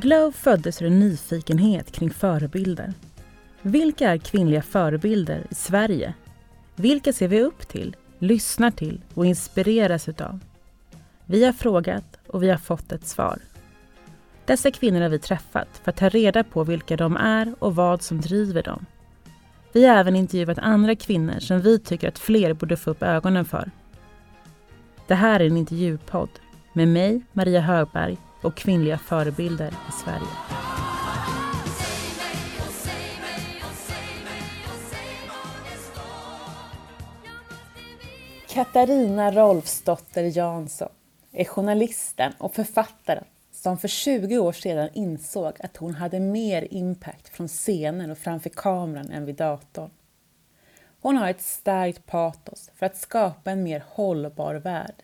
Glow föddes ur en nyfikenhet kring förebilder. Vilka är kvinnliga förebilder i Sverige? Vilka ser vi upp till, lyssnar till och inspireras utav? Vi har frågat och vi har fått ett svar. Dessa kvinnor har vi träffat för att ta reda på vilka de är och vad som driver dem. Vi har även intervjuat andra kvinnor som vi tycker att fler borde få upp ögonen för. Det här är en intervjupodd med mig, Maria Högberg och kvinnliga förebilder i Sverige. Katarina Rolfsdotter Jansson är journalisten och författaren som för 20 år sedan insåg att hon hade mer impact från scenen och framför kameran än vid datorn. Hon har ett starkt patos för att skapa en mer hållbar värld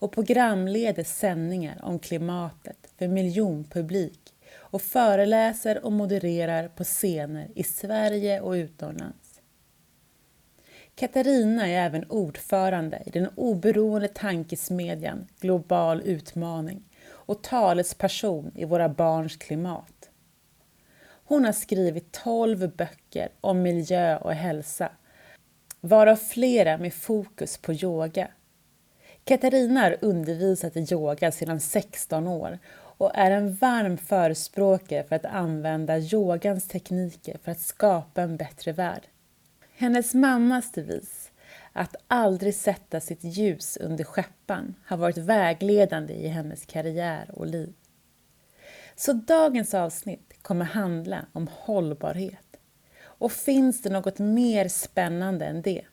och programleder sändningar om klimatet för miljonpublik och föreläser och modererar på scener i Sverige och utomlands. Katarina är även ordförande i den oberoende tankesmedjan Global utmaning och talesperson i Våra barns klimat. Hon har skrivit 12 böcker om miljö och hälsa, varav flera med fokus på yoga. Katarina har undervisat i yoga sedan 16 år och är en varm förespråkare för att använda yogans tekniker för att skapa en bättre värld. Hennes mammas devis, att aldrig sätta sitt ljus under skäppan, har varit vägledande i hennes karriär och liv. Så dagens avsnitt kommer handla om hållbarhet. Och finns det något mer spännande än det?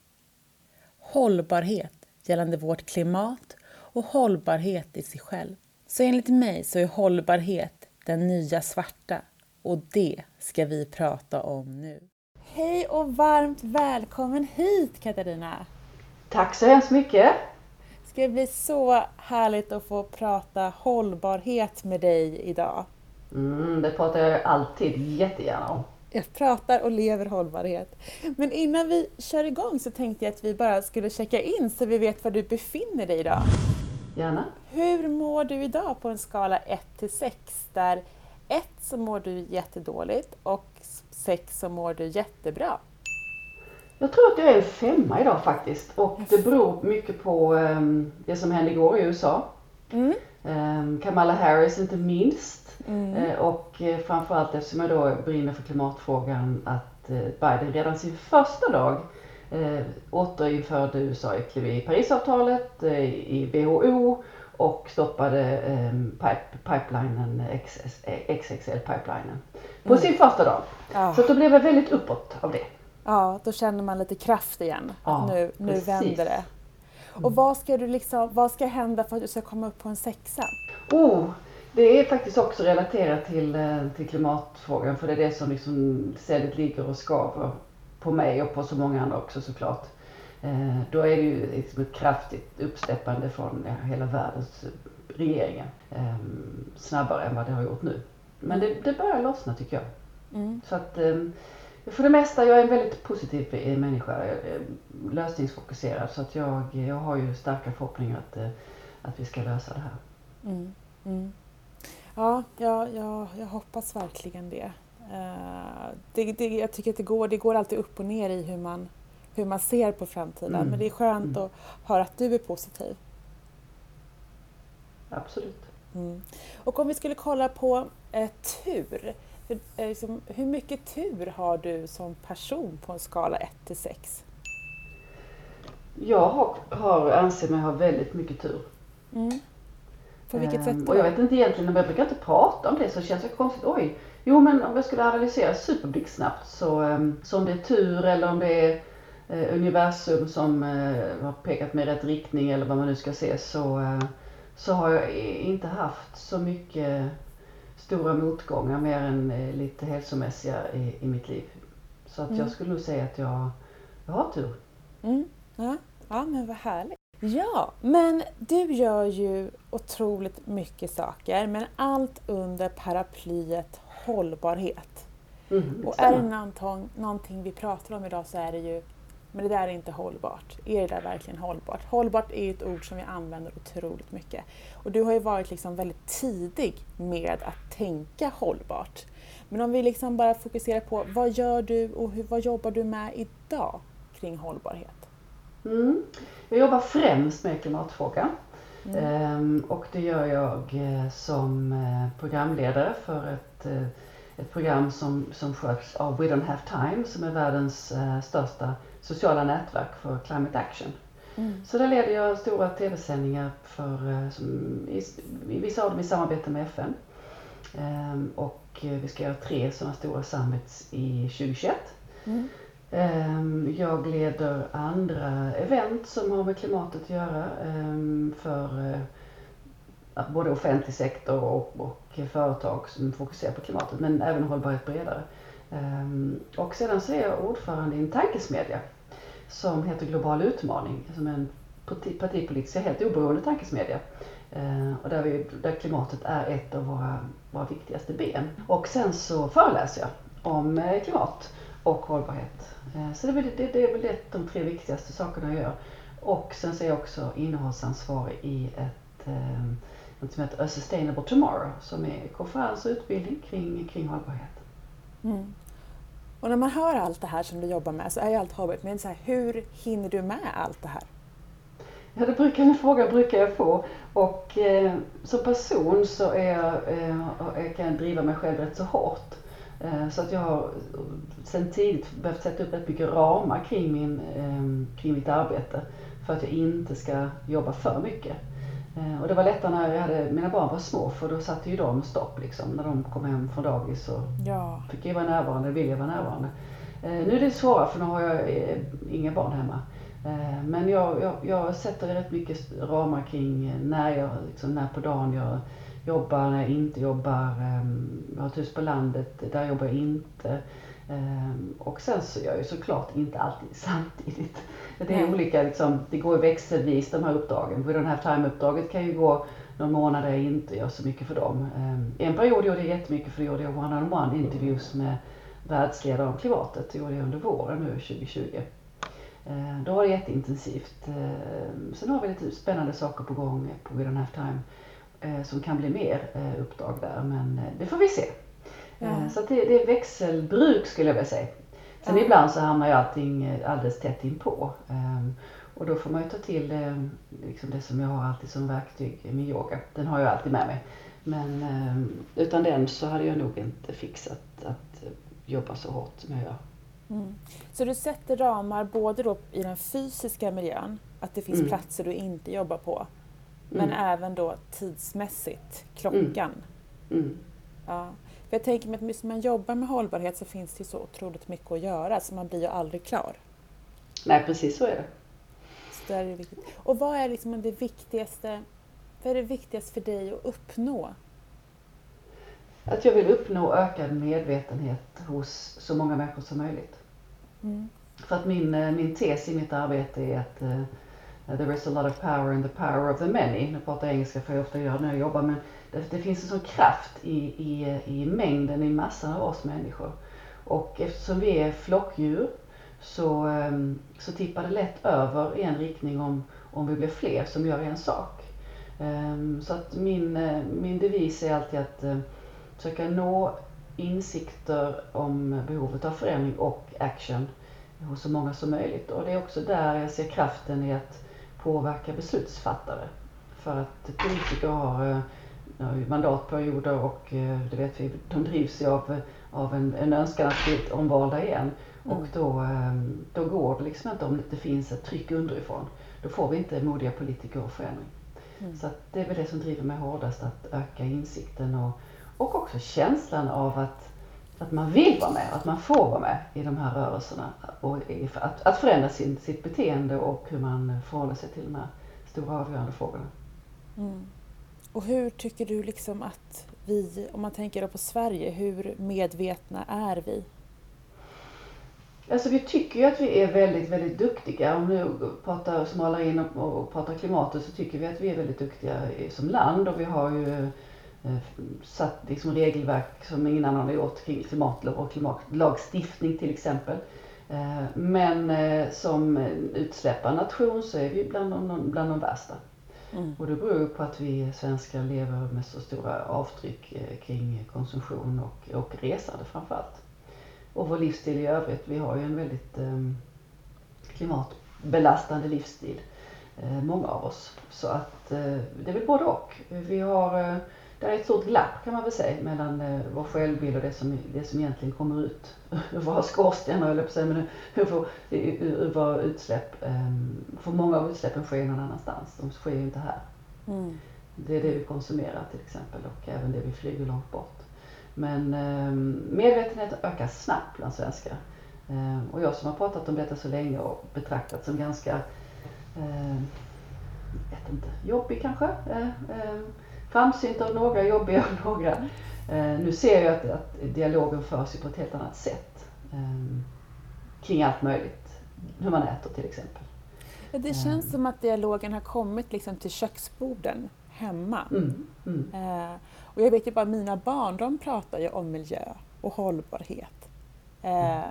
Hållbarhet gällande vårt klimat och hållbarhet i sig själv. Så enligt mig så är hållbarhet den nya svarta och det ska vi prata om nu. Hej och varmt välkommen hit Katarina! Tack så hemskt mycket! Det ska bli så härligt att få prata hållbarhet med dig idag. Mm, det pratar jag alltid jättegärna om. Jag pratar och lever hållbarhet. Men innan vi kör igång så tänkte jag att vi bara skulle checka in så vi vet var du befinner dig idag. Gärna. Hur mår du idag på en skala 1 till 6 där 1 så mår du jättedåligt och 6 så mår du jättebra? Jag tror att jag är en femma idag faktiskt och det beror mycket på um, det som hände igår i USA. Mm. Um, Kamala Harris inte minst Mm. Eh, och eh, framförallt eftersom jag då brinner för klimatfrågan att eh, Biden redan sin första dag eh, återinförde USA i Parisavtalet, i WHO och stoppade eh, pipe, pipelinen, XXL-pipelinen på mm. sin första dag. Ja. Så då blev jag väldigt uppåt av det. Ja, då känner man lite kraft igen. Ja, nu nu vänder det. Och mm. vad ska, du liksom, vad ska hända för att du ska komma upp på en sexa? Oh, det är faktiskt också relaterat till, eh, till klimatfrågan för det är det som liksom ständigt ligger och skaver på mig och på så många andra också såklart. Eh, då är det ju liksom ett kraftigt uppsteppande från hela världens regeringar. Eh, snabbare än vad det har gjort nu. Men det, det börjar lossna tycker jag. Mm. Så att eh, för det mesta, jag är en väldigt positiv människa, lösningsfokuserad. Så att jag, jag har ju starka förhoppningar att, eh, att vi ska lösa det här. Mm. Mm. Ja, ja, ja, jag hoppas verkligen det. Uh, det, det. Jag tycker att det går, det går alltid upp och ner i hur man, hur man ser på framtiden. Mm. Men det är skönt mm. att höra att du är positiv. Absolut. Mm. Och om vi skulle kolla på eh, tur. Hur, eh, liksom, hur mycket tur har du som person på en skala 1 till 6? Jag har, har, anser mig ha väldigt mycket tur. Mm. På vilket sätt ehm, då? Och jag vet inte egentligen, jag brukar inte prata om det så känns det konstigt. Oj, jo men om jag skulle analysera superblixtsnabbt så, um, så om det är tur eller om det är uh, universum som uh, har pekat mig i rätt riktning eller vad man nu ska se så, uh, så har jag inte haft så mycket stora motgångar mer än lite hälsomässiga i, i mitt liv. Så att mm. jag skulle nog säga att jag, jag har tur. Mm. Ja. ja, men vad härligt. Ja, men du gör ju otroligt mycket saker, men allt under paraplyet hållbarhet. Mm, och är det någonting, någonting vi pratar om idag så är det ju men det där är inte hållbart. Är det där verkligen hållbart? Hållbart är ett ord som vi använder otroligt mycket. Och du har ju varit liksom väldigt tidig med att tänka hållbart. Men om vi liksom bara fokuserar på vad gör du och hur, vad jobbar du med idag kring hållbarhet? Mm. Jag jobbar främst med klimatfrågan. Mm. Ehm, och det gör jag eh, som eh, programledare för ett, ett program som, som sköts av We Don't Have Time som är världens största sociala nätverk för Climate Action. Mm. Så där leder jag stora tv-sändningar för, som, i, vissa av dem i samarbete med FN. Ehm, och vi ska göra tre sådana stora summits i 2021. Mm. Ehm, jag leder andra event som har med klimatet att göra ehm, för eh, både offentlig sektor och, och företag som fokuserar på klimatet men även hållbarhet bredare. Ehm, och sedan så är jag ordförande i en tankesmedja som heter Global utmaning som är en partipolitisk, helt oberoende tankesmedja. Ehm, och där, vi, där klimatet är ett av våra, våra viktigaste ben. Och sen så föreläser jag om eh, klimat och hållbarhet. Ehm, så det är, väl, det, det är väl det, de tre viktigaste sakerna jag gör. Och sen så är jag också innehållsansvarig i ett eh, något som heter A Sustainable Tomorrow som är konferens och utbildning kring, kring hållbarhet. Mm. Och när man hör allt det här som du jobbar med så är ju allt hållbart, men så här, hur hinner du med allt det här? Ja, det brukar, den frågan brukar jag få. Och eh, som person så är jag, eh, kan jag driva mig själv rätt så hårt. Eh, så att jag har sen tidigt behövt sätta upp rätt mycket ramar kring, min, ehm, kring mitt arbete för att jag inte ska jobba för mycket. Eh, och det var lättare när jag hade, mina barn var små för då satte ju de stopp liksom. När de kom hem från dagis så ja. fick jag vara närvarande, vill jag vara närvarande. Eh, nu är det svårare för nu har jag inga barn hemma. Men jag, jag, jag sätter rätt mycket ramar kring när, jag, liksom, när på dagen jag jobbar, när jag inte jobbar. Ehm, jag har ett hus på landet, där jobbar jag inte. Ehm, och sen så gör jag såklart inte alltid samtidigt. Det är olika, liksom, det går växelvis de här uppdragen. För den här time-uppdraget kan ju gå någon månad där jag inte gör så mycket för dem. Ehm, en period gjorde jag jättemycket för då gjorde jag one-on-one interviews med världsledare om klimatet. Det gjorde jag under våren nu 2020. Då var det jätteintensivt. Sen har vi lite spännande saker på gång på We Don't Have Time eh, som kan bli mer eh, uppdrag där. Men eh, det får vi se. Eh, så det, det, är växelbruk skulle jag vilja säga. Sen ja. ibland så hamnar ju allting eh, alldeles tätt inpå. Um, och då får man ju ta till um, liksom det som jag har alltid som verktyg, min yoga. Den har jag alltid med mig. Men um, utan den så hade jag nog inte fixat att jobba så hårt som jag gör. Mm. Så du sätter ramar både då i den fysiska miljön, att det finns mm. platser du inte jobbar på, men mm. även då tidsmässigt, klockan. Mm. mm. Ja. För jag tänker mig att när man jobbar med hållbarhet så finns det så otroligt mycket att göra så man blir ju aldrig klar. Nej, precis så är det. Så är det viktigt. Och vad är liksom det viktigaste, vad är det viktigaste för dig att uppnå? Att jag vill uppnå ökad medvetenhet hos så många människor som möjligt. Mm. För att min, eh, min tes i mitt arbete är att eh, Eh, there is a lot of power in the power of the many. Nu pratar jag engelska för jag ofta gör det när jag jobbar men det, det finns en sån kraft i, i, i mängden, i massan av oss människor. Och eftersom vi är flockdjur så, ehm, så tippar det lätt över i en riktning om, om vi blir fler som gör en sak. Ehm, så att min, eh, min devis är alltid att eh, försöka nå insikter om behovet av förändring och action hos så många som möjligt. Och det är också där jag ser kraften i att påverka beslutsfattare. För att politiker har eh, mandatperioder och eh, det vet vi, de drivs ju av, av en, en önskan att bli omvalda igen. Mm. Och då, eh, då går det liksom inte om det inte finns ett tryck underifrån. Då får vi inte modiga politiker och förändring. Mm. Så det är väl det som driver mig hårdast, att öka insikten och, och också känslan av att att man vill vara med, att man får vara med i de här rörelserna. Och att, att förändra sin, sitt beteende och hur man förhåller sig till de här stora avgörande frågorna. Mm. Och hur tycker du liksom att vi, om man tänker på Sverige, hur medvetna är vi? Alltså vi tycker ju att vi är väldigt, väldigt duktiga. Om vi pratar, smalar in och, och pratar klimatet så tycker vi att vi är väldigt duktiga som land och vi har ju satt liksom regelverk som ingen annan har gjort kring klimatlov och klimatlagstiftning till exempel. Eh, Men som utsläpparnation så är vi bland de, bland de värsta. Mm. Och det beror på att vi svenskar lever med så stora avtryck kring konsumtion och, och resande framförallt. Och vår livsstil i övrigt. Vi har ju en väldigt klimatbelastande livsstil. Många av oss. Så att det är väl både och. Vi har det är ett stort glapp kan man väl säga mellan eh, vår självbild och det som, det som egentligen kommer ut ur våra skorstenar, eller på säga, men ur, ur våra utsläpp. Um, för många av utsläppen sker någon annanstans, de sker ju inte här. Mm. Det är det vi konsumerar till exempel och även det vi flyger långt bort. Men um, medvetenheten ökar snabbt bland svenskar. Um, och jag som har pratat om detta så länge och betraktat som ganska, uh, vet inte, jobbig kanske. Framsynt av några, jobbiga av några. Eh, nu ser jag att, att dialogen förs på ett helt annat sätt. Eh, kring allt möjligt. Hur man äter till exempel. Det känns eh. som att dialogen har kommit liksom till köksborden hemma. Mm, mm. Eh, och jag vet ju bara mina barn, de pratar ju om miljö och hållbarhet. Eh,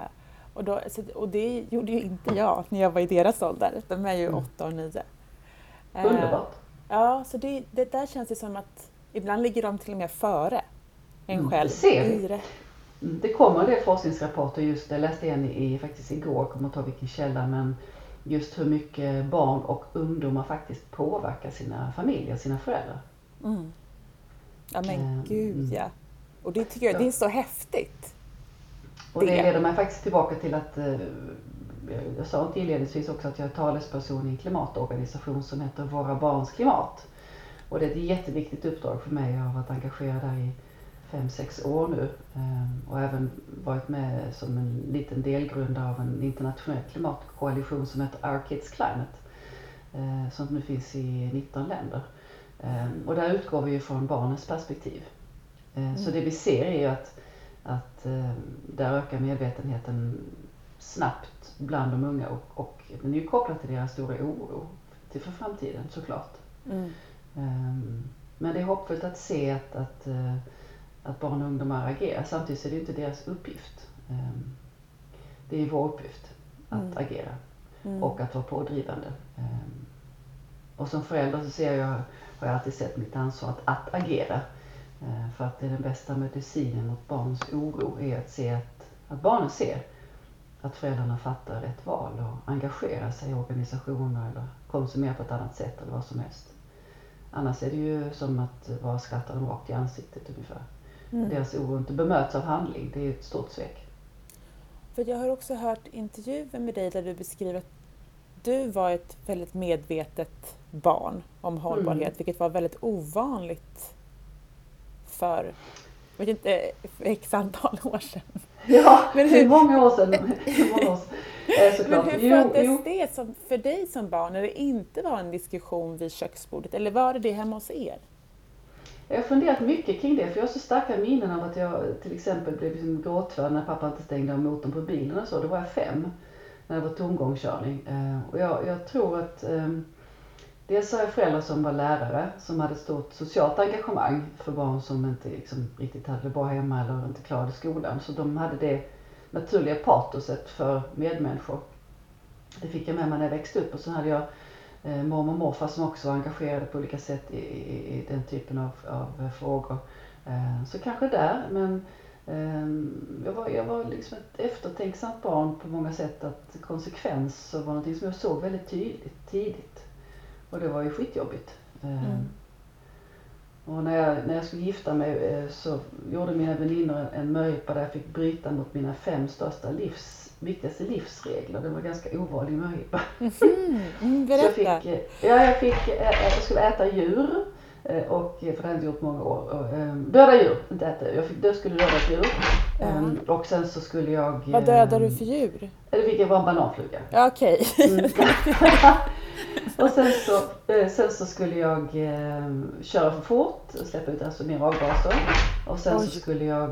och, då, och det gjorde ju inte jag när jag var i deras ålder. De är ju mm. åtta och nio. Underbart. Ja, så det, det där känns det som att ibland ligger de till och med före en mm, själv. Det ser vi. Det. Mm, det kommer en del forskningsrapporter just, jag läste en i, faktiskt igår, jag kommer inte ihåg vilken källa, men just hur mycket barn och ungdomar faktiskt påverkar sina familjer, sina föräldrar. Mm. Ja men mm. gud ja. Och det tycker jag, det är så häftigt. Och det, det leder mig faktiskt tillbaka till att eh, jag sa inledningsvis också att jag är talesperson i en klimatorganisation som heter Våra Barns Klimat. Och det är ett jätteviktigt uppdrag för mig. Jag har varit engagerad där i fem sex år nu ehm, och även varit med som en liten delgrundare av en internationell klimatkoalition som heter Our Kids Climate eh, som nu finns i 19 länder. Ehm, och där utgår vi från barnens perspektiv. Eh, så mm. det vi ser är ju att, att ehm, där ökar medvetenheten snabbt bland de unga och, och den är ju kopplad till deras stora oro till för framtiden såklart. Mm. Um, men det är hoppfullt att se att, att, uh, att barn och ungdomar agerar. Samtidigt är det inte deras uppgift. Um, det är vår uppgift att mm. agera mm. och att vara pådrivande. Um, och som förälder så ser jag, har jag alltid sett mitt ansvar att, att agera. Uh, för att det är den bästa medicinen mot barns oro är att se att, att barnen ser att föräldrarna fattar rätt val och engagerar sig i organisationer eller konsumerar på ett annat sätt eller vad som helst. Annars är det ju som att bara skratta dem rakt i ansiktet ungefär. Mm. Deras oro inte bemöts av handling, det är ett stort svek. För jag har också hört intervjuer med dig där du beskriver att du var ett väldigt medvetet barn om hållbarhet, mm. vilket var väldigt ovanligt för, vet inte, x antal år sedan. Ja, men hur, många år sedan. Hur många år sedan. Eh, men hur föddes det som, för dig som barn när det inte var en diskussion vid köksbordet? Eller var det det hemma hos er? Jag har funderat mycket kring det, för jag har så starka minnen av att jag till exempel blev liksom gråtfärdig när pappa inte stängde av motorn på bilen och så. Då var jag fem, när det var tomgångskörning. Eh, och jag, jag tror att ehm, Dels har jag föräldrar som var lärare som hade stort socialt engagemang för barn som inte liksom riktigt hade det bra hemma eller inte klarade skolan. Så de hade det naturliga patoset för medmänniskor. Det fick jag med mig när jag växte upp och så hade jag eh, mormor och morfar som också var engagerade på olika sätt i, i, i den typen av, av frågor. Eh, så kanske där, men eh, jag var, jag var liksom ett eftertänksamt barn på många sätt att konsekvenser var någonting som jag såg väldigt tydligt tidigt. Och det var ju skitjobbigt. Mm. Ehm, och när jag, när jag skulle gifta mig eh, så gjorde mina väninnor en möhippa där jag fick bryta mot mina fem största livs, viktigaste livsregler. Det var ganska ovanlig möhippa. Mm, mm, berätta. Så jag, fick, eh, ja, jag, fick, eh, jag skulle äta djur. Och, för det hade jag inte gjort många år. Döda djur, inte äta. Jag, fick, jag skulle döda ett djur. Um, och sen så skulle jag... Vad dödade du för djur? Det fick jag vara en bananfluga. Ja, Okej. Okay. Mm. och sen så, eh, sen så skulle jag eh, köra för fort och släppa ut alltså mer avgaser. Och sen Oj. så skulle jag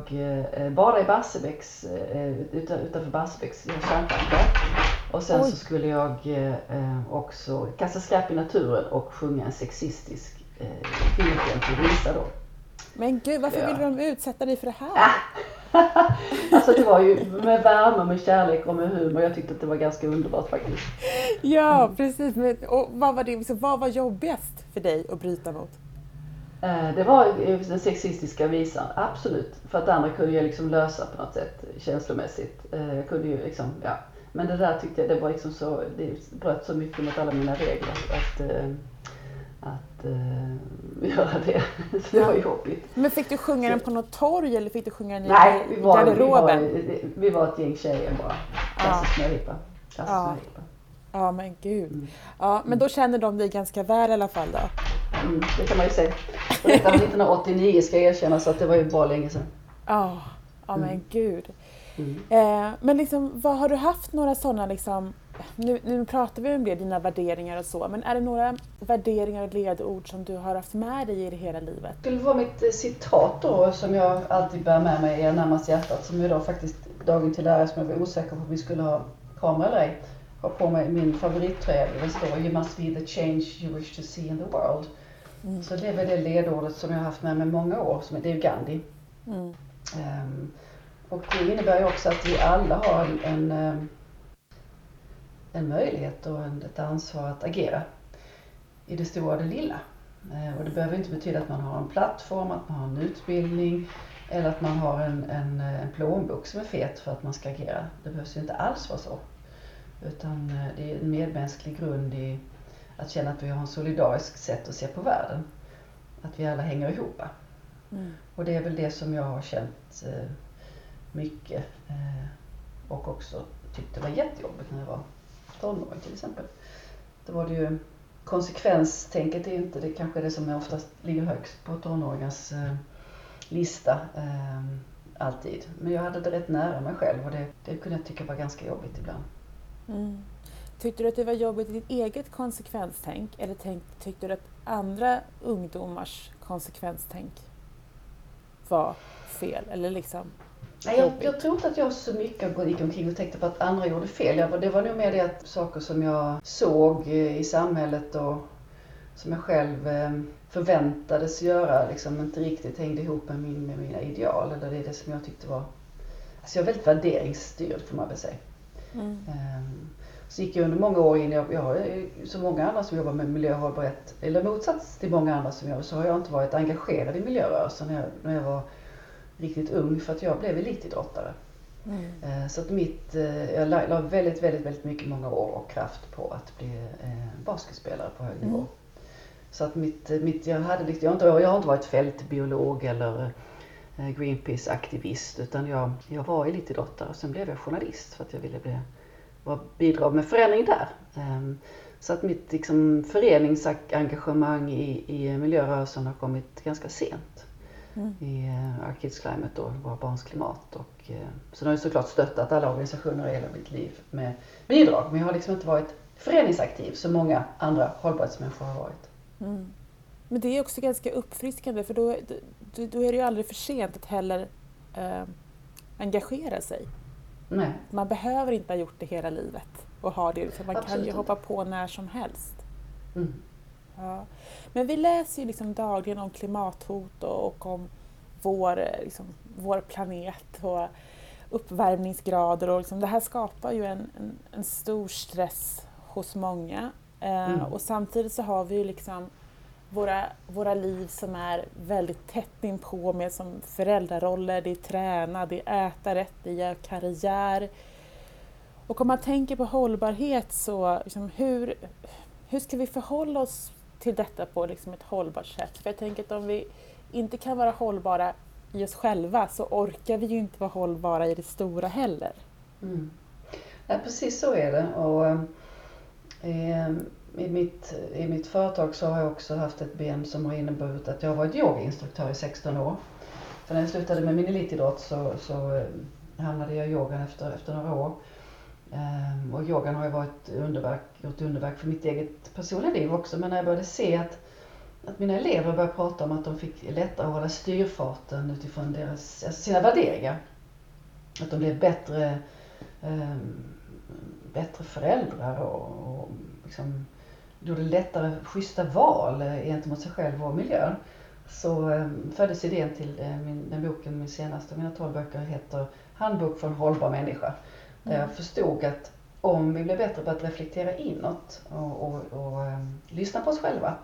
eh, bada i Barsebäcks, utanför Barsebäcks kärnkraftverk. Och sen Oj. så skulle jag också kasta skräp i naturen och sjunga en sexistisk eh, kvinnofientlig visa då. Men gud, varför ja. ville de utsätta dig för det här? alltså det var ju med värme, med kärlek och med humor. Jag tyckte att det var ganska underbart faktiskt. Ja, precis. Men, och vad, var det, vad var jobbigast för dig att bryta mot? Eh, det var den sexistiska visan, absolut. För att det andra kunde jag liksom lösa på något sätt känslomässigt. Eh, jag kunde ju liksom, ja. Men det där tyckte jag, det var liksom så, det bröt så mycket mot alla mina regler att, eh, att uh, göra det. Så det var jobbigt. Men fick du sjunga den på något torg eller fick du sjunga den i Nej, vi var, garderoben? Vi var, vi var ett gäng tjejer bara. Klassisk ja. möhippa. Ja. ja men gud. Mm. Ja, men då känner de dig ganska väl i alla fall då? Mm, det kan man ju säga. Detta var 1989 ska jag erkänna så att det var ju bara länge sedan. Ja, ja men mm. gud. Mm. Eh, men liksom, vad har du haft några sådana liksom, nu, nu pratar vi om det, dina värderingar och så, men är det några värderingar och ledord som du har haft med dig i det hela livet? Det skulle vara mitt eh, citat då som jag alltid bär med mig närmast hjärtat som idag faktiskt dagen till ära som jag var osäker på om vi skulle ha kamera eller ej. Har på mig min favorittröja där det står You must be the change you wish to see in the world. Mm. Så det är väl det ledordet som jag har haft med mig många år, som det är Gandhi. Mm. Um, och det innebär ju också att vi alla har en, en, ehm, en möjlighet och ett ansvar att agera i det stora och det lilla. Uh, och det behöver inte betyda att man har en plattform, att man har en utbildning eller att man har en, en, en plånbok som är fet för att man ska agera. Det behövs ju inte alls vara så. Utan eh, det är en medmänsklig grund i att känna att vi har en solidarisk sätt att se på världen. Att vi alla hänger ihop. Mm. Och det är väl det som jag har känt eh, mycket eh, och också tyckte var jättejobbigt när jag var tonåring till exempel. Då var det ju konsekvenstänket är inte det kanske det som oftast ligger högst på tonåringars eh, lista eh, alltid. Men jag hade det rätt nära mig själv och det, det kunde jag tycka var ganska jobbigt ibland. Mm. Tyckte du att det var jobbigt i ditt eget konsekvenstänk eller tänk, tyckte du att andra ungdomars konsekvenstänk var fel? Eller liksom Nej, jag, jag, tror inte att jag så mycket gick omkring och tänkte på att andra gjorde fel. Jag, det var nog mer det att saker som jag såg i samhället och som jag själv eh, förväntades göra liksom inte riktigt hängde ihop med, min, med mina ideal. Eller det är det som jag tyckte var... Alltså jag är väldigt värderingsstyrd får man väl säga. Mm. Um, så gick jag under många år in, jag, jag som många andra som jobbar med miljöhållbarhet, eller motsats till många andra som gör så har jag inte varit engagerad i miljörörelsen när jag, när jag var riktigt ung för att jag blev elitidrottare. Mm. Eh, så att mitt, eh, jag la, la, väldigt, väldigt, väldigt mycket många år och kraft på att bli eh, basketspelare på hög nivå. Mm. Så att mitt, mitt, jag, hade, jag, har inte, jag har inte varit fältbiolog eller Greenpeace-aktivist utan jag, jag var elitidrottare och sen blev jag journalist för att jag ville bli bidra med förändring där. Ehm, så att mitt liksom, föreningsengagemang i, i miljörörelsen har kommit ganska sent. Mm. I uh, Our Kids Climate och Våra Barns Klimat. Och, uh, så har jag såklart stöttat alla organisationer i hela mitt liv med bidrag. Men jag har liksom inte varit föreningsaktiv som många andra hållbarhetsmänniskor har varit. Mm. Men det är också ganska uppfriskande för då, då, då är det ju aldrig för sent att heller uh, engagera sig. Nej. Man behöver inte ha gjort det hela livet och ha det, man Absolut. kan ju hoppa på när som helst. Mm. Ja. Men vi läser ju liksom dagligen om klimathot och, om vår, liksom, vår planet och uppvärmningsgrader och liksom, det här skapar ju en, en, en stor stress hos många. Eh, mm. Och samtidigt så har vi ju liksom våra, våra liv som är väldigt tätt inpå med som föräldraroller, det är träna, det är äta rätt, det är karriär. Och om man tänker på hållbarhet så liksom, hur, hur ska vi förhålla oss till detta på liksom ett hållbart sätt? För jag tänker att om vi inte kan vara hållbara i oss själva så orkar vi ju inte vara hållbara i det stora heller. Mm. Ja, precis så är det. Och, eh, i mitt, I mitt företag så har jag också haft ett ben som har inneburit att jag har varit yogainstruktör i 16 år. För när jag slutade med min elitidrott så, så eh, hamnade jag i yogan efter, efter några år. Ehm, och yogan har ju varit underverk, gjort underverk för mitt eget personliga liv också. Men när jag började se att, att mina elever började prata om att de fick lättare att hålla styrfarten utifrån deras, alltså sina värderingar. Att de blev bättre, eh, bättre föräldrar och, och liksom gjorde lättare schyssta val gentemot sig själv och miljön. så eh, föddes idén till eh, min, den boken, min senaste av mina tolv böcker heter Handbok för en hållbar människa. Där jag förstod att om vi blir bättre på att reflektera inåt och, och, och um, lyssna på oss själva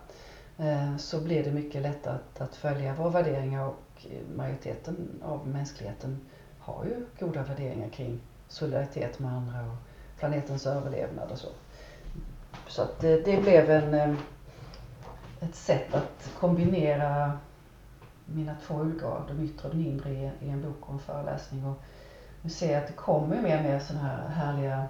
uh, så blir det mycket lättare att, att följa våra värderingar och majoriteten av mänskligheten har ju goda värderingar kring solidaritet med andra och planetens överlevnad och så. Så att det, det blev en, ett sätt att kombinera mina två ulgar, de yttre och de inre, i, i en bok och en föreläsning. Och nu ser jag att det kommer mer och mer sådana här härliga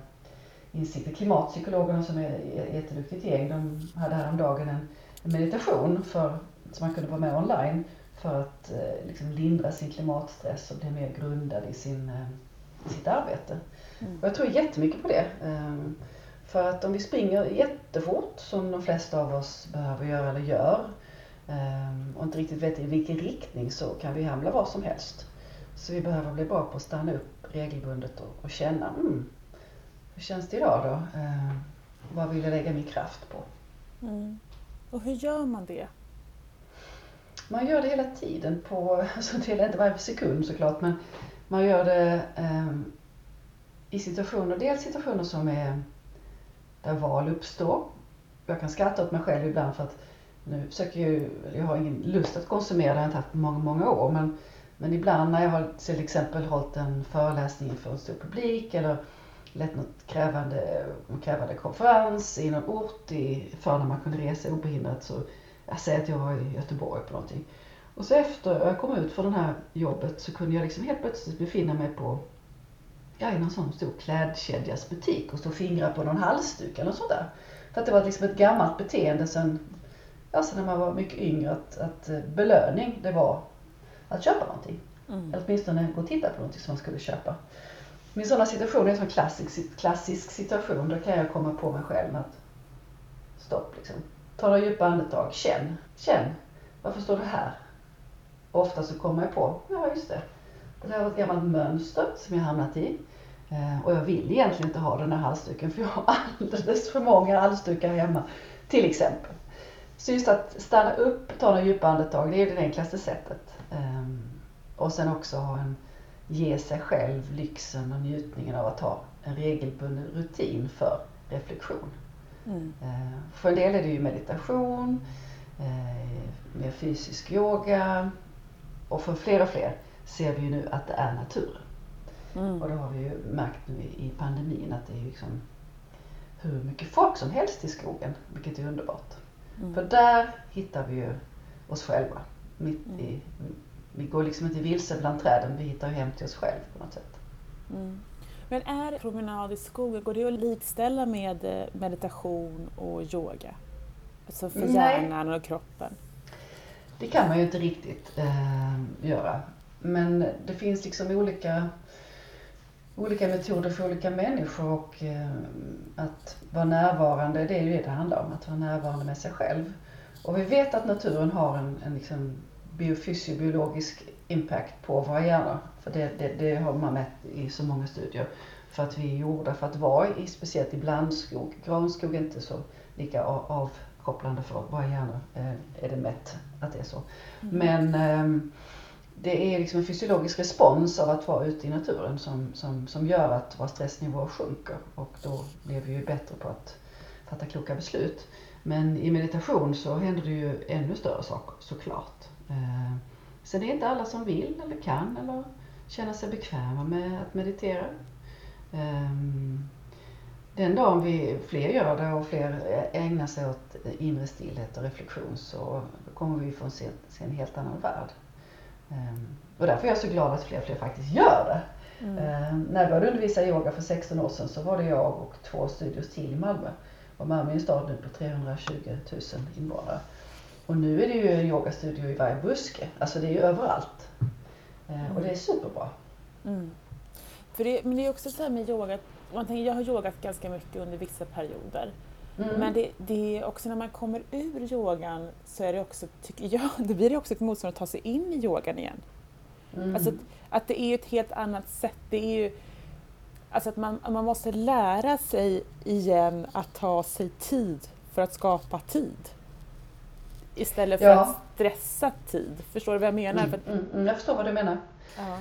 insikter. Klimatpsykologerna som är ett jätteduktigt gäng, de hade häromdagen en, en meditation för, som man kunde vara med online för att eh, liksom lindra sin klimatstress och bli mer grundad i, sin, eh, sitt arbete. Mm. Och jag tror jättemycket på det. Um, för att om vi springer jättefort, som de flesta av oss behöver göra eller gör, um, och inte riktigt vet i vilken riktning så kan vi hamna var som helst. Så vi behöver bli bra på att stanna upp regelbundet och, och känna, mm, hur känns det idag då? Eh, vad vill jag lägga min kraft på? Mm. Och hur gör man det? Man gör det hela tiden på, alltså det är inte varje sekund såklart, men man gör det eh, i situationer, dels situationer som är där val uppstår. Jag kan skratta åt mig själv ibland för att nu försöker jag ju, jag har ingen lust att konsumera, det har jag inte haft på många, många år, men, men ibland när jag har till exempel hållit en föreläsning inför en stor publik eller lett något krävande, krävande konferens i någon ort i, för när man kunde resa obehindrat. Så jag säger att jag var i Göteborg på någonting. Och så efter jag kom ut från det här jobbet så kunde jag liksom helt plötsligt befinna mig på ja, i någon sån stor klädkedjas butik och stå och fingra på någon halsduk eller något sånt där. För att det var liksom ett gammalt beteende sen, ja sen när man var mycket yngre att, att eh, belöning det var att köpa någonting. Mm. Eller åtminstone gå och titta på någonting som man skulle köpa. Min sådana situationer är en sån klassisk, klassisk situation. Då kan jag komma på mig själv att stopp liksom. Ta några djupa andetag. Känn. Känn. Varför står du här? Och ofta så kommer jag på, ja just det. Det där var ett gammalt mönster som jag hamnat i. Eh, och jag vill egentligen inte ha den här halsduken för jag har alldeles för många halsdukar hemma. Till exempel. Så just att stanna upp, ta några djupa andetag, det är det enklaste sättet. Ehm, och sen också ha en ge sig själv lyxen och njutningen av att ha en regelbunden rutin för reflektion. Mm. Eh, för en del är det ju meditation, eh, mer fysisk yoga och för fler och fler ser vi ju nu att det är naturen. Mm. Och det har vi ju märkt nu i pandemin att det är liksom hur mycket folk som helst i skogen, vilket är underbart. Mm. För där hittar vi ju oss själva, mitt mm. i vi går liksom inte vilse bland träden, vi hittar hem till oss själva på något sätt. Mm. Men är promenad i skogen, går det att likställa med eh, meditation och yoga? Alltså för Nej. hjärnan och kroppen? Det kan man ju inte riktigt eh, göra. Men det finns liksom olika, olika metoder för olika människor och eh, att vara närvarande, det är ju det det handlar om, att vara närvarande med sig själv. Och vi vet att naturen har en, en liksom biofysiobiologisk impact på våra hjärnor. För det, det, det, har man mätt i så många studier. För att vi är gjorda för att vara i, speciellt i blandskog. Granskog är inte så lika avkopplande för våra hjärnor, eh, är det mätt att det är så. Mm. Men eh, det är liksom en fysiologisk respons av att vara ute i naturen som, som, som gör att våra stressnivåer sjunker och då blir vi ju bättre på att fatta kloka beslut. Men i meditation så händer det ju ännu större saker såklart. Eh, så det är inte alla som vill eller kan eller känner sig bekväma med att meditera. Ehm, den dagen vi fler gör det och fler ägnar sig åt inre stillhet och reflektion så kommer vi få se, se en helt annan värld. Ehm, och därför är jag så glad att fler och fler faktiskt gör det. Mm. Ehm, när jag började undervisa yoga för 16 år sedan så var det jag och två studios till i Malmö. Och Malmö är en stad nu på 320 000 invånare. Och nu är det ju en yogastudio i varje buske. Alltså det är ju överallt. Mm. Och det är superbra. Mm. För det, men det är också så här med yoga, man tänker, jag har yogat ganska mycket under vissa perioder. Mm. Men det, det, är också när man kommer ur yogan så är det också, tycker jag, det blir det också ett motstånd att ta sig in i yogan igen. Mm. Alltså att, att, det är ett helt annat sätt. Det är ju, alltså att man, man måste lära sig igen att ta sig tid för att skapa tid. Istället för ja. att stressa tid. Förstår du vad jag menar? Mm, mm, mm, jag förstår vad du menar. Ja.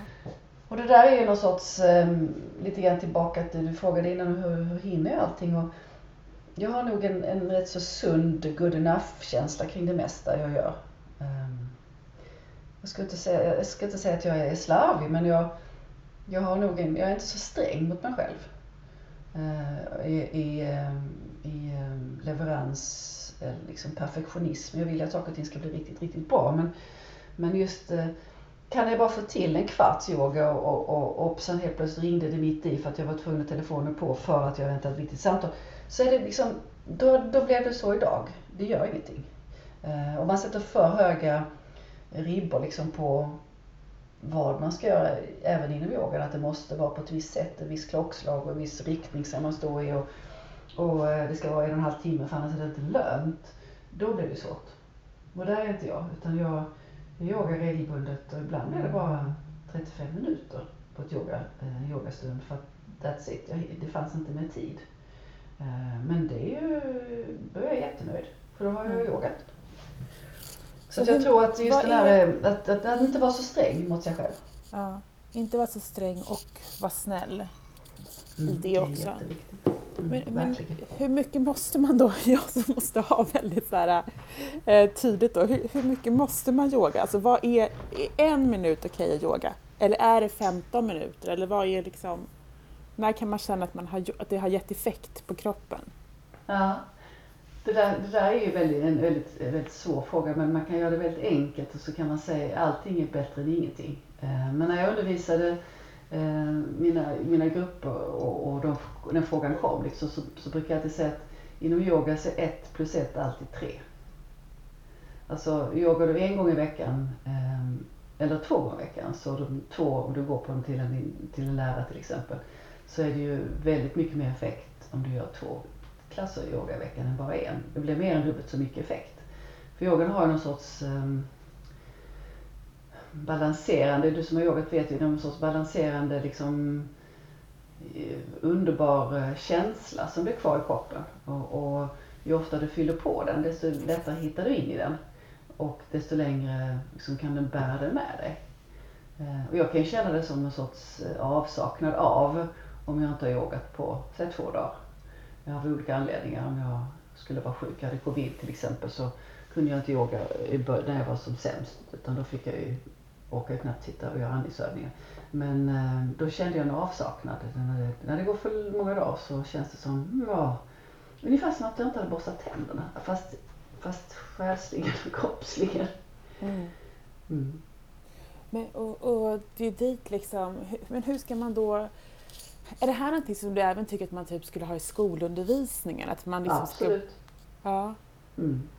Och det där är ju någon sorts, um, lite grann tillbaka till, du frågade innan hur, hur hinner jag allting? Och jag har nog en, en rätt så sund good enough-känsla kring det mesta jag gör. Um, jag, ska inte säga, jag ska inte säga att jag är slarvig men jag, jag, har nog en, jag är inte så sträng mot mig själv. Uh, I, i, um, i um, leverans, Eh, liksom perfektionism. Jag vill att saker och ting ska bli riktigt, riktigt bra. Men, men just eh, kan jag bara få till en kvarts yoga och, och, och, och sen helt plötsligt ringde det mitt i för att jag var tvungen att telefonen på för att jag väntade ett viktigt samtal. Så är det liksom, då, då blev det så idag. Det gör ingenting. Eh, Om man sätter för höga ribbor liksom på vad man ska göra även inom yogan. Att det måste vara på ett visst sätt, ett visst klockslag och en viss riktning som man stå i och, och eh, det ska vara en och en halv timme för annars är det inte lönt. Då blir det svårt. Och där är inte jag. Utan jag, jag yogar regelbundet och ibland är det bara 35 minuter på ett yoga, eh, yogastund för att that's it. Jag, det fanns inte mer tid. Eh, men det är ju, då är jag jättenöjd. För då har jag mm. yogat. Så, så jag tror att just den här, att, att, att, inte vara så sträng mot sig själv. Ja, inte vara så sträng och vara snäll mm, i det också. Mm, men, men, hur mycket måste man då, jag som måste ha väldigt så här, eh, tydligt då, hur, hur, mycket måste man yoga? Alltså vad är, är en minut okej okay att yoga? Eller är det 15 minuter? Eller vad är liksom, när kan man känna att, man har, att det har gett effekt på kroppen? Ja, det där, det där är ju väldigt, en väldigt, väldigt svår fråga men man kan göra det väldigt enkelt och så kan man säga allting är bättre än ingenting. Eh, men när jag undervisade Eh, mina, mina grupper och, och de, när frågan kom liksom, så, så brukar jag alltid säga att inom yoga så är ett plus ett alltid tre. Alltså yogar du en gång i veckan eh, eller två gånger i veckan, så de två om du går på dem till en, till en lärare till exempel, så är det ju väldigt mycket mer effekt om du gör två klasser yoga i veckan än bara en. Det blir mer än dubbelt så mycket effekt. För yogan har någon sorts um, balanserande, du som har yogat vet ju, det är någon sorts balanserande liksom eh, underbar eh, känsla som blir kvar i kroppen. Och, och ju oftare du fyller på den desto lättare hittar du in i den. Och desto längre liksom, kan den bära den med dig. Eh, och jag kan ju känna det som en sorts avsaknad av om jag inte har yogat på, säg två dagar av olika anledningar. Om jag skulle vara sjuk, jag hade covid till exempel, så kunde jag inte yoga när jag var som sämst. Utan då fick jag ju, orka knappt sitta och göra andningsövningar. Men eh, då kände jag en avsaknad. När det, när det går för många dagar så känns det som, ja, ungefär som att jag inte hade borstat tänderna. Fast, fast själsligen och kroppsligen. Mm. Mm. Men, och, och det är dit liksom, men hur ska man då är det här någonting som du även tycker att man typ skulle ha i skolundervisningen? Att man liksom Absolut. Ska... Ja. Mm.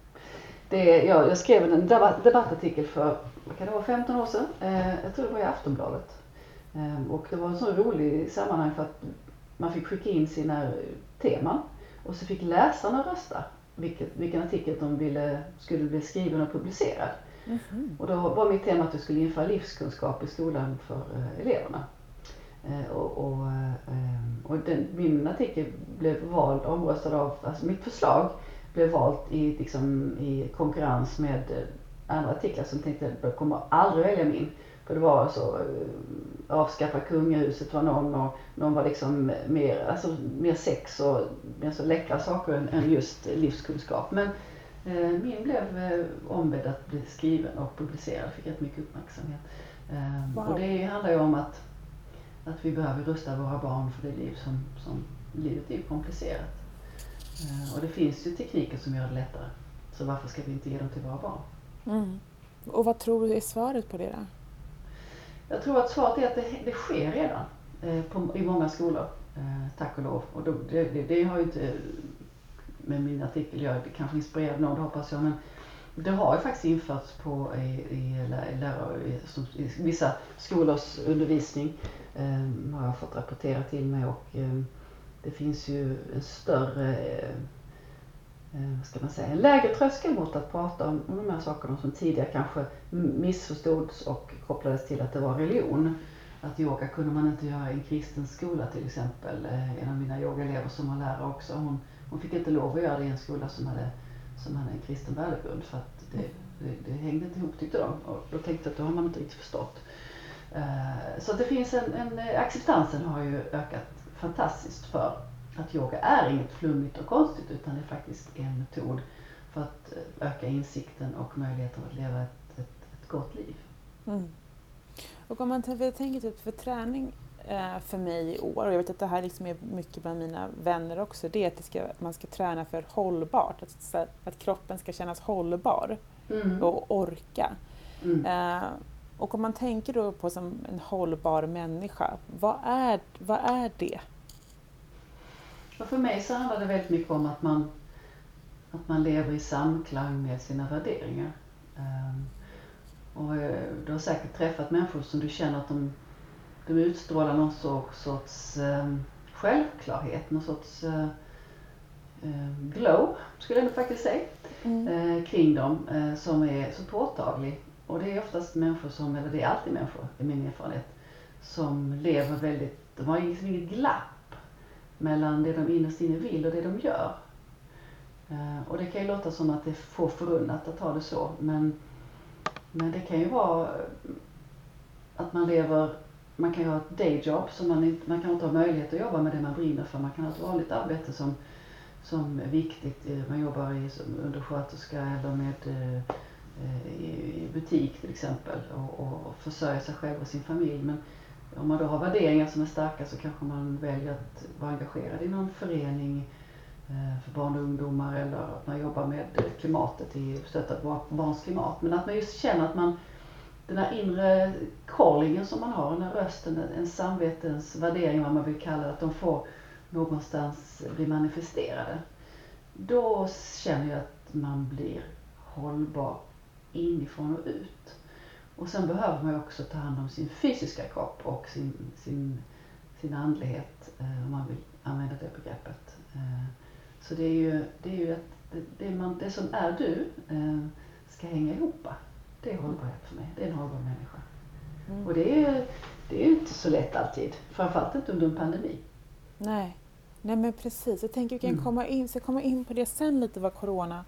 Det, ja, jag skrev en debattartikel för vad kan det vara, 15 år sedan. Eh, jag tror det var i Aftonbladet. Eh, och det var en så rolig sammanhang för att man fick skicka in sina teman och så fick läsarna rösta vilket, vilken artikel de ville, skulle bli skriven och publicerad. Mm. Och då var mitt tema att vi skulle införa livskunskap i skolan för eh, eleverna. Eh, och, och, eh, och den, min artikel blev vald, omröstad av, alltså mitt förslag blev valt i, liksom, i konkurrens med eh, andra artiklar som tänkte att jag kommer aldrig välja min. För det var så, avskaffa kungahuset var någon och någon var liksom mer, alltså, mer sex och mer så läckra saker än, än just livskunskap. Men eh, min blev eh, ombedd att bli skriven och publicerad, fick rätt mycket uppmärksamhet. Eh, wow. Och det handlar ju om att att vi behöver rusta våra barn för det liv som, som livet är komplicerat. Eh, och det finns ju tekniker som gör det lättare. Så varför ska vi inte ge dem till våra barn? Mm. Och vad tror du är svaret på det då? Jag tror att svaret är att det, det sker redan eh, på, i många skolor, eh, tack och lov. Och då, det, det, det, har ju inte med min artikel det kanske inspirerar någon, det hoppas jag. Men det har ju faktiskt införts på, i, i, lärare, i, i vissa skolors undervisning eh, har jag fått rapportera till mig och eh, det finns ju en större, eh, eh, vad ska man säga, en lägre tröskel mot att prata om, om de här sakerna som tidigare kanske missförstods och kopplades till att det var religion. Att yoga kunde man inte göra i en kristen skola till exempel. Eh, en av mina yogaelever som var lärare också, hon, hon fick inte lov att göra det i en skola som hade som hade en kristen värdegrund för att det, det, det hängde inte ihop tyckte de. Och då tänkte jag att då har man inte riktigt förstått. Så det finns en, en, acceptansen har ju ökat fantastiskt för att yoga är inget flummigt och konstigt utan det är faktiskt en metod för att öka insikten och möjligheten att leva ett, ett, ett gott liv. Mm. Och om man tänker typ för träning eh, för mig i år, och jag vet att det här liksom är mycket bland mina vänner också, det är att det ska, man ska träna för hållbart, att, att kroppen ska kännas hållbar mm. och orka. Mm. Eh, och om man tänker då på som en hållbar människa, vad är, vad är det? Och för mig så handlar det väldigt mycket om att man, att man lever i samklang med sina värderingar. Um, och eh, du har säkert träffat människor som du känner att de, de utstrålar någon sorts, um, självklarhet, någon sorts uh, uh, glow, skulle jag faktiskt säga, mm. uh, kring dem som är så påtaglig. Och det är oftast människor som, eller det är alltid människor i min erfarenhet, som lever väldigt, de har liksom inget glapp mellan det de innerst inne vill och det de gör. Eh, och det kan ju låta som att det är få förunnat att ha det så, men men det kan ju vara eh, att man lever, man kan ju ha ett dayjob så man, inte, man kan inte ha möjlighet att jobba med det man brinner för. Man kan ha ett vanligt arbete som, som är viktigt. Eh, man jobbar i, som undersköterska eller med i butik till exempel och, och försörja sig själv och sin familj. Men om man då har värderingar som är starka så kanske man väljer att vara engagerad i någon förening eh, för barn och ungdomar eller att man jobbar med klimatet i barns klimat. Men att man just känner att man, den här inre callingen som man har, den här rösten, en samvetens värdering vad man vill kalla det, att de får någonstans bli manifesterade. Då känner jag att man blir hållbar inifrån och ut. Och sen behöver man också ta hand om sin fysiska kropp och sin, sin, sin andlighet, eh, om man vill använda det begreppet. Eh, så det är ju, det, är ju att det, det, man, det som är du eh, ska hänga ihop. Det är hållbarhet för mig. Det är en hållbar människa. Mm. Och det är, det är ju inte så lätt alltid. Framförallt inte under en pandemi. Nej, Nej men precis. Jag tänker att vi kan mm. komma in, ska komma in på det sen lite vad corona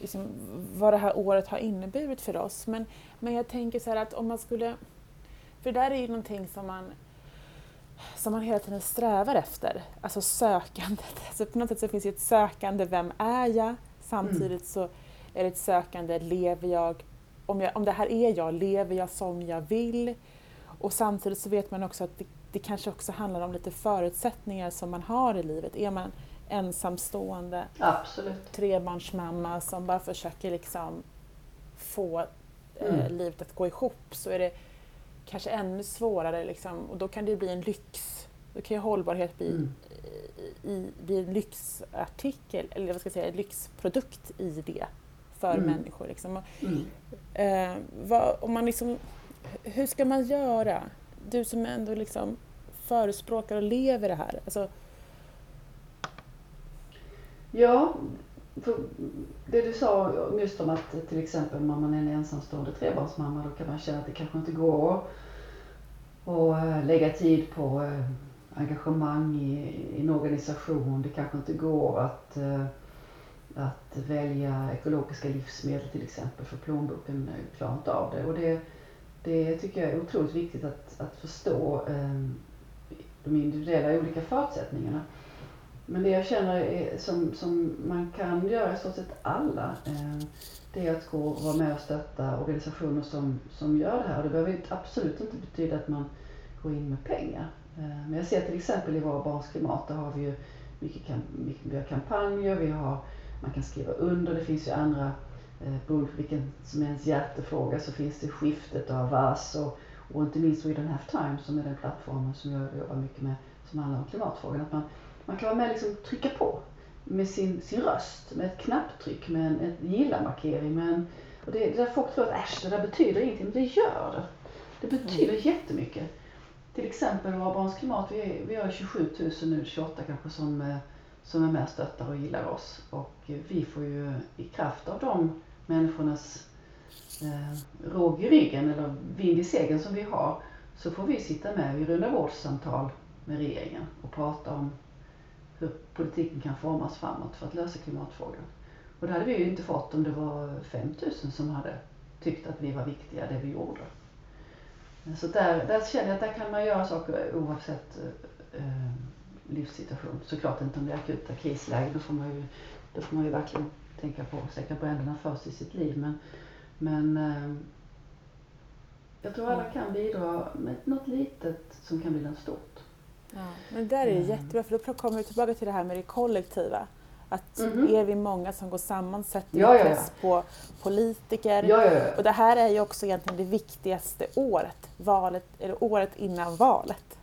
liksom, vad det här året har inneburit för oss. Men, men jag tänker så här att om man skulle... För det där är ju någonting som man som man hela tiden strävar efter. Alltså sökandet. Alltså på något sätt så finns det ett sökande, vem är jag? Samtidigt mm. så är det ett sökande, lever jag om, jag, om det här är jag, lever jag som jag vill? Och samtidigt så vet man också att det, det kanske också handlar om lite förutsättningar som man har i livet. Är man ensamstående Absolut. trebarnsmamma som bara försöker liksom få eh, mm. livet att gå ihop så är det kanske ännu svårare liksom, och då kan det bli en lyx. Då kan ju hållbarhet bli, mm. i, bli en lyxartikel, eller vad ska jag säga, en lyxprodukt i det för mm. människor. Liksom. Mm. Eh, vad, om man liksom, hur ska man göra? Du som ändå liksom förespråkar och lever det här. Alltså, ja, det du sa just om att till exempel om man är en ensamstående trebarnsmamma då kan man känna att det kanske inte går att eh, lägga tid på eh, engagemang i, i en organisation. Det kanske inte går att, eh, att välja ekologiska livsmedel till exempel för plånboken klarar inte av det. Och det, det tycker jag är otroligt viktigt att, att förstå de individuella olika förutsättningarna. Men det jag känner är, som, som man kan göra i stort sett alla, eh, det är att gå och vara med och stötta organisationer som, som gör det här. Och det behöver absolut inte betyda att man går in med pengar. Eh, men jag ser till exempel i Våra Barns Klimat, där har vi ju mycket, mycket vi har kampanjer, vi har, man kan skriva under, det finns ju andra, eh, beroende på vilken som är ens hjärtefråga, så finns det skiftet av VAS och, och inte minst We Don't Have Time som är den plattformen som jag jobbar mycket med, som handlar om klimatfrågan. Att man, man kan vara med och liksom trycka på med sin, sin röst, med ett knapptryck, med en ett gilla-markering. Med en, och det, det där folk tror att äsch, det där betyder ingenting, men det gör det. Det betyder mm. jättemycket. Till exempel Våra Barns Klimat, vi, är, vi har 27 000 nu, 28 kanske, som, eh, som är med och stöttar och gillar oss. Och vi får ju i kraft av de människornas eh, råg i ryggen, eller vind i seglen som vi har, så får vi sitta med i runda bordssamtal med regeringen och prata om hur politiken kan formas framåt för att lösa klimatfrågan. Och det hade vi ju inte fått om det var 5000 som hade tyckt att vi var viktiga, det vi gjorde. Så där, där känner jag att där kan man göra saker oavsett eh, livssituation. Såklart inte om det är akuta krislägen, då får man ju, då får man ju verkligen tänka på att släcka bränderna först i sitt liv. Men, men eh, jag tror alla kan bidra med något litet som kan bli något stort. Ja, men där är det jättebra för då kommer vi tillbaka till det här med det kollektiva. Att mm -hmm. är vi många som går samman sätter vi ja, press ja, ja. på politiker. Och det här är ju också egentligen det viktigaste året, valet, eller året innan valet.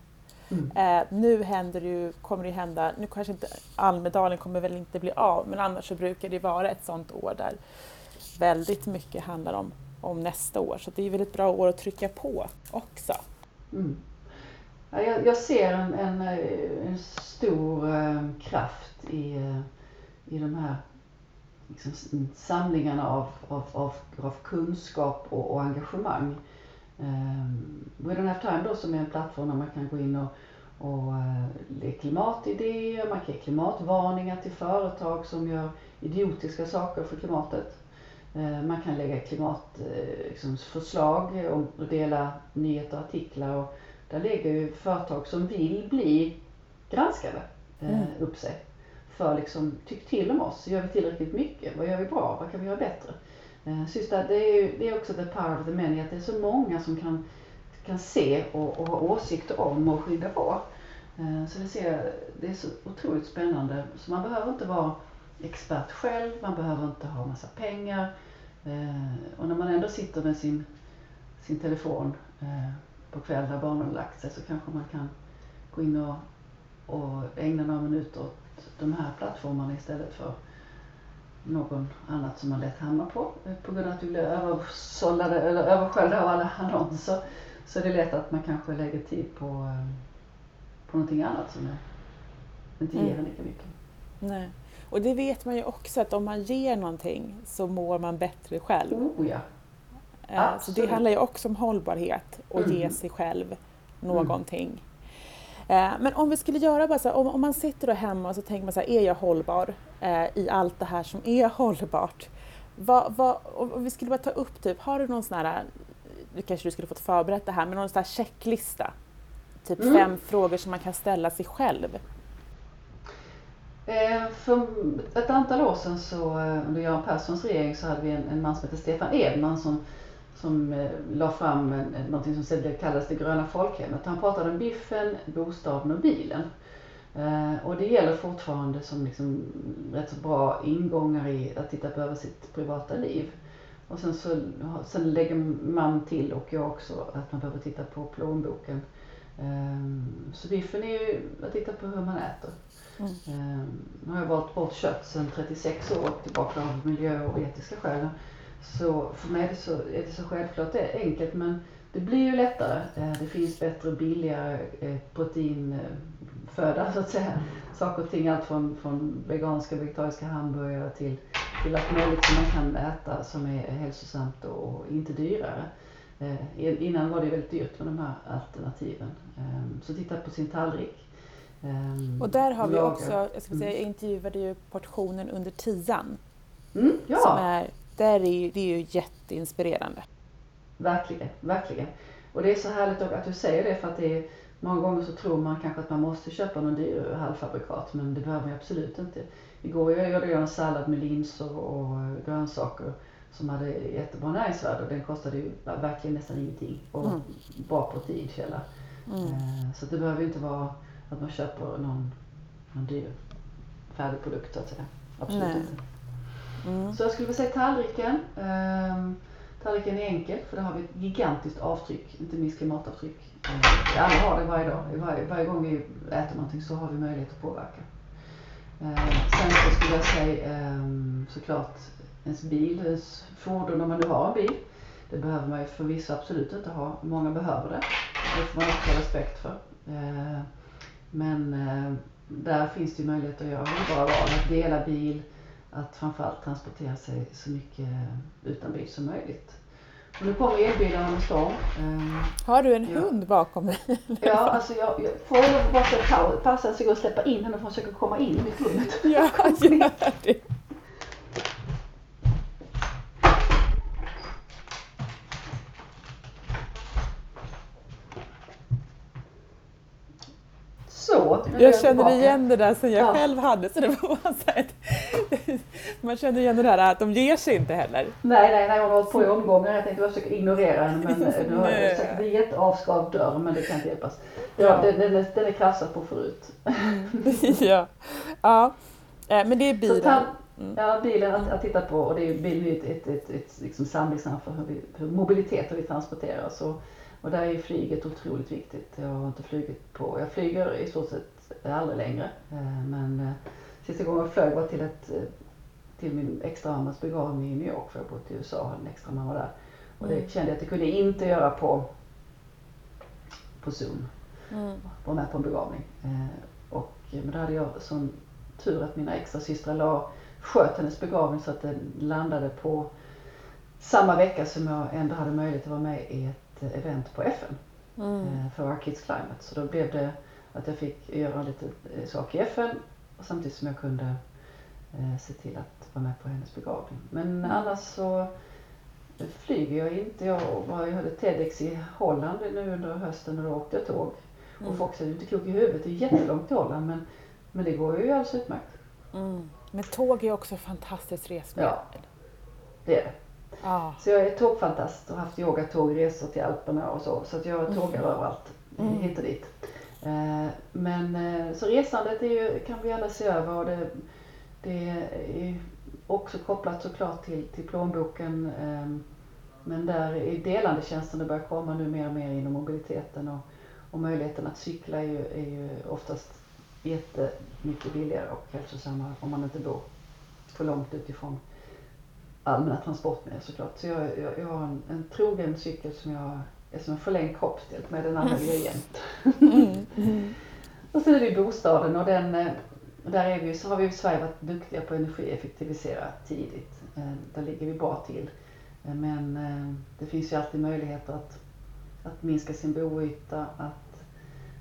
Mm. Eh, nu händer det ju, kommer det hända, nu kanske inte Almedalen kommer väl inte bli av, men annars så brukar det vara ett sånt år där väldigt mycket handlar om, om nästa år. Så det är väl ett bra år att trycka på också. Mm. Jag, jag, ser en, en, eh, en stor eh, kraft i, eh, i de här liksom, mm, samlingarna av, av, av, av kunskap och, och engagemang. Eh, We Don't Have Time då som är en plattform där man kan gå in och, och eh, det ge klimatidéer, man kan ge klimatvarningar till företag som gör idiotiska saker för klimatet. Ehm, man kan lägga klimatförslag liksom, och dela nyheter och artiklar. Och där lägger ju företag som vill bli granskade uh, mm. upp sig. För liksom, tyck till om oss. Gör vi tillräckligt mycket? Vad gör vi bra? Vad kan vi göra bättre? Eh, Syster, det är, ju, det är också the power of the many, att det är så många som kan, kan se och, och ha åsikter om och skydda på. Eh, så det, ser, det är så otroligt spännande. Så man behöver inte vara expert själv, man behöver inte ha massa pengar. Eh, och när man ändå sitter med sin, sin telefon på kvällen när barnen har lagt sig så kanske man kan gå in och, och ägna några minuter åt de här plattformarna istället för någon annat som man lätt hamnar på eh, på grund av att vi blir översållade eller översköljda av alla annonser. Så det är lätt att man kanske lägger tid på, eh, på någonting annat som inte ger mm. lika mycket. Nej. Och det vet man ju också att om man ger någonting så mår man bättre själv. Oh, ja. Absolut. Så det handlar ju också om hållbarhet och mm. ge sig själv någonting. Eh, men om vi skulle göra bara så om, om man sitter då hemma och så tänker man så här, är jag hållbar eh, i allt det här som är hållbart? Vad, vad, om vi skulle bara ta upp, typ, har du någon sån här, nu kanske du skulle fått förberett det här, men någon sån här checklista? Typ mm. fem frågor som man kan ställa sig själv. Eh, för ett antal år sedan så, under Göran Perssons regering så hade vi en, en man som hette Stefan Edman som som eh, la fram en, någonting som sedan kallades det gröna folkhemmet. Han pratade om biffen, bostaden och bilen. Eh, och det gäller fortfarande som liksom rätt så bra ingångar i att titta på över sitt privata liv. Och sen så sen lägger man till, och jag också, att man behöver titta på plånboken. Eh, så biffen är ju att titta på hur man äter. Mm. Eh, nu har jag valt bort kött sedan 36 år tillbaka av miljö och etiska skäl. Så för mig är det så, är det så självklart det är enkelt men det blir ju lättare. Eh, det finns bättre och billigare eh, proteinföda så att säga. Saker och ting, allt från, från veganska och vegetariska hamburgare till, till allt möjligt som man kan äta som är hälsosamt och inte dyrare. Eh, innan var det väldigt dyrt med de här alternativen. Ehm, så titta på sin tallrik. Ehm, och där har vi också, jag ska säga, jag intervjuade ju portionen under tian. Mm, ja. Som är där är, det är ju jätteinspirerande. Verkligen, verkligen. Och det är så härligt att du säger det för att det är, många gånger så tror man kanske att man måste köpa någon dyr halvfabrikat men det behöver man absolut inte. Igår jag gjorde jag en sallad med linser och grönsaker som hade jättebra näringsvärde och den kostade ju verkligen nästan ingenting och mm. bra proteinkälla. Mm. Eh, så det behöver inte vara att man köper någon, någon dyr färdig produkt så att säga. Absolut Nej. inte. Mm. Så jag skulle vilja säga tallriken. Um, tallriken är enkel för där har vi ett gigantiskt avtryck, inte minst klimatavtryck. Uh, alla har det varje dag. Varje, varje gång vi äter någonting så har vi möjlighet att påverka. Uh, sen så skulle jag säga um, såklart ens bil, ens fordon om man nu har en bil. Det behöver man ju förvisso absolut inte ha. Många behöver det. Det får man också ha respekt för. Men där finns det ju möjlighet att göra hållbara val. Att dela bil, att framförallt transportera sig så mycket utan bil som möjligt. Och nu kommer elbilarna med storm. Ehm, Har du en ja. hund bakom dig? Ja, alltså jag, jag får bara jag går och släppa in henne och försöka komma in i mitt rum. Ja, gör det. Jag känner igen det där som jag ja. själv hade. Så det var så här, man känner igen det där att de ger sig inte heller. Nej, nej, nej hon har hållit på i omgångar. Jag tänkte jag försöka ignorera henne men nu har jag sagt det är jätteavskavd dörr men det kan inte hjälpas. Ja, den, den, är, den är klassad på förut. ja. ja, eh, men det är bilen. Mm. Ja, bilen att, att, titta på och det är, bilen är ett, ett, ett, ett liksom samlingsnamn för hur, vi, hur mobilitet och vi transporteras. Och, och där är flyget otroligt viktigt. Jag har inte flugit på, jag flyger i stort sett aldrig längre. Eh, men eh, sista gången jag flög var till, ett, eh, till min extra mammas begravning i New York för jag bott i USA och hade en extra mamma där. Och det mm. kände jag att det kunde jag inte göra på, på Zoom. Mm. Vara med på en begravning. Och, men då hade jag sån tur att mina extra systrar la sköt hennes begravning så att den landade på samma vecka som jag ändå hade möjlighet att vara med i ett event på FN mm. Eh, för Our Kids Climate. Så då blev det att jag fick göra lite eh, saker i FN samtidigt som jag kunde eh, se till att vara med på hennes begravning. Men annars så flyger jag inte. Jag, var, jag hade TEDx i Holland nu under hösten och då åkte jag tåg. Mm. Och folk säger, du är inte klok i huvudet, det är jättelångt till Holland men, men det går ju alldeles utmärkt. Mm. Men tåg är också fantastiskt resmedel. Ja, det är det. Ah. Så jag är tågfantast och har haft yogatågresor till Alperna och så. Så att jag tågar mm. överallt, mm. hit och dit. Eh, men eh, så resandet är ju, kan vi alla se över och det, det är också kopplat såklart till, till plånboken. Ehm, men där är delandetjänsten det börjar komma nu mer och mer inom mobiliteten och, och möjligheten att cykla är ju, är ju oftast jättemycket billigare och hälsosammare om man inte bor för långt utifrån allmänna transportmedel såklart. Så jag, jag, jag har en, en trogen cykel som jag är som en förlängd kroppsdel med, den använder jag jämt. Mm. Mm. och så är det bostaden och den, eh, där är vi, så har vi i Sverige varit duktiga på att energieffektivisera tidigt. Eh, där ligger vi bra till. Eh, men det finns ju alltid möjligheter att, att minska sin boyta, att,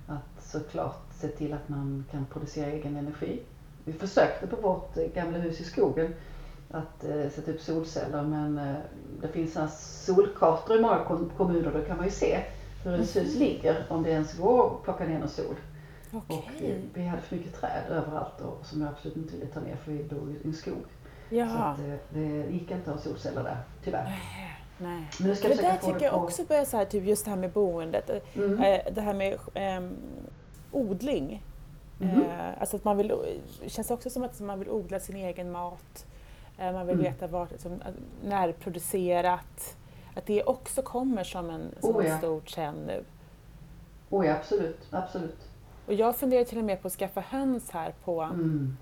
att såklart se till att man kan producera egen energi. Vi försökte på vårt gamla hus i skogen att eh, sätta upp solceller men eh, det finns sådana solkartor i många kommuner. Då kan man ju se hur ens hus ligger, om det ens går att plocka ner någon sol. Okay. Och vi, vi, hade för mycket träd överallt och, som jag absolut inte ville ta ner för vi bor i en skog. Jaha. Så att, eh, det gick inte att ha solceller där, tyvärr. Nej. Men, det där tycker jag också börjar så här, typ just det här med boendet. Mm. Eh, det här med eh, odling. Mm. Eh, alltså att man vill, det känns också som att man vill odla sin egen mat. Eh, man vill mm. veta var, liksom, närproducerat. Att det också kommer som en, som oh, ja. en stor trend nu. Oh ja, absolut, absolut. Och jag funderar till och med på att skaffa höns här på, mm.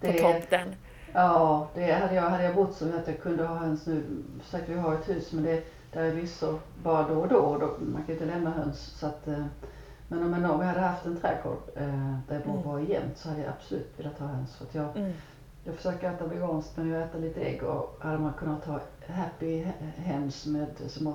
på tomten. Ja, det hade jag, hade jag bott så att jag kunde ha höns nu. Sagt vi har ett hus men det där är lyssor bara då och då. Och då man kan inte lämna höns. Så att, eh, men om jag, hade haft en trädgård eh, där jag bor mm. bara jämt så hade jag absolut velat ha höns. För att jag, mm. Jag försöker äta veganskt men jag äter lite ägg och hade man kunnat ha happy hens med som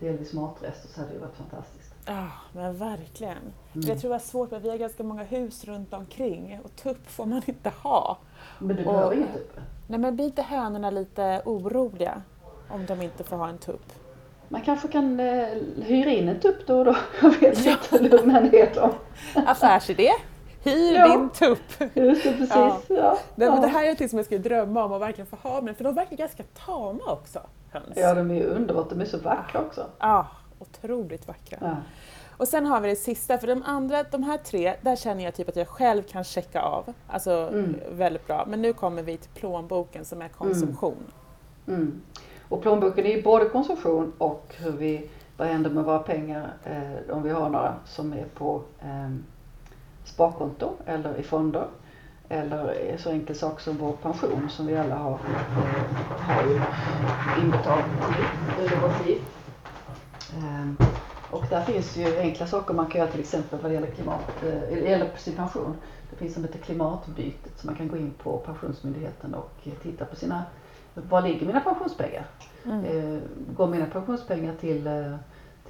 delvis matrester så hade det varit fantastiskt. Ja, men verkligen. Mm. Jag tror det var svårt, för vi har ganska många hus runt omkring och tupp får man inte ha. Men du behöver ingen tupp? Nej, men blir inte hönorna lite oroliga om de inte får ha en tupp? Man kanske kan eh, hyra in en tupp då och då. Jag vet ja. inte, lugna ner dem. Affärsidé. Hyr ja. din tupp! Just det, precis. Ja. Ja. Nej, men det här är något som jag skulle drömma om att verkligen få ha med för de verkar ganska tama också, höns. Ja, de är ju underbart. De är så vackra också. Ja, otroligt vackra. Och sen har vi det sista, för de andra, de här tre, där känner jag typ att jag själv kan checka av. Alltså mm. väldigt bra. Men nu kommer vi till plånboken som är konsumtion. Mm. Mm. Och plånboken är ju både konsumtion och hur vi, vad händer med våra pengar eh, om vi har några som är på eh, sparkonto eller i fonder. Eller så enkel sak som vår pension som vi alla har, eh, har ju inbetalt till under vårt liv. Eh, och där finns ju enkla saker man kan göra till exempel vad det gäller klimat, eh, eller sin pension. Det finns som heter klimatbytet så man kan gå in på Pensionsmyndigheten och titta på sina, var ligger mina pensionspengar? Mm. Eh, går mina pensionspengar till, eh,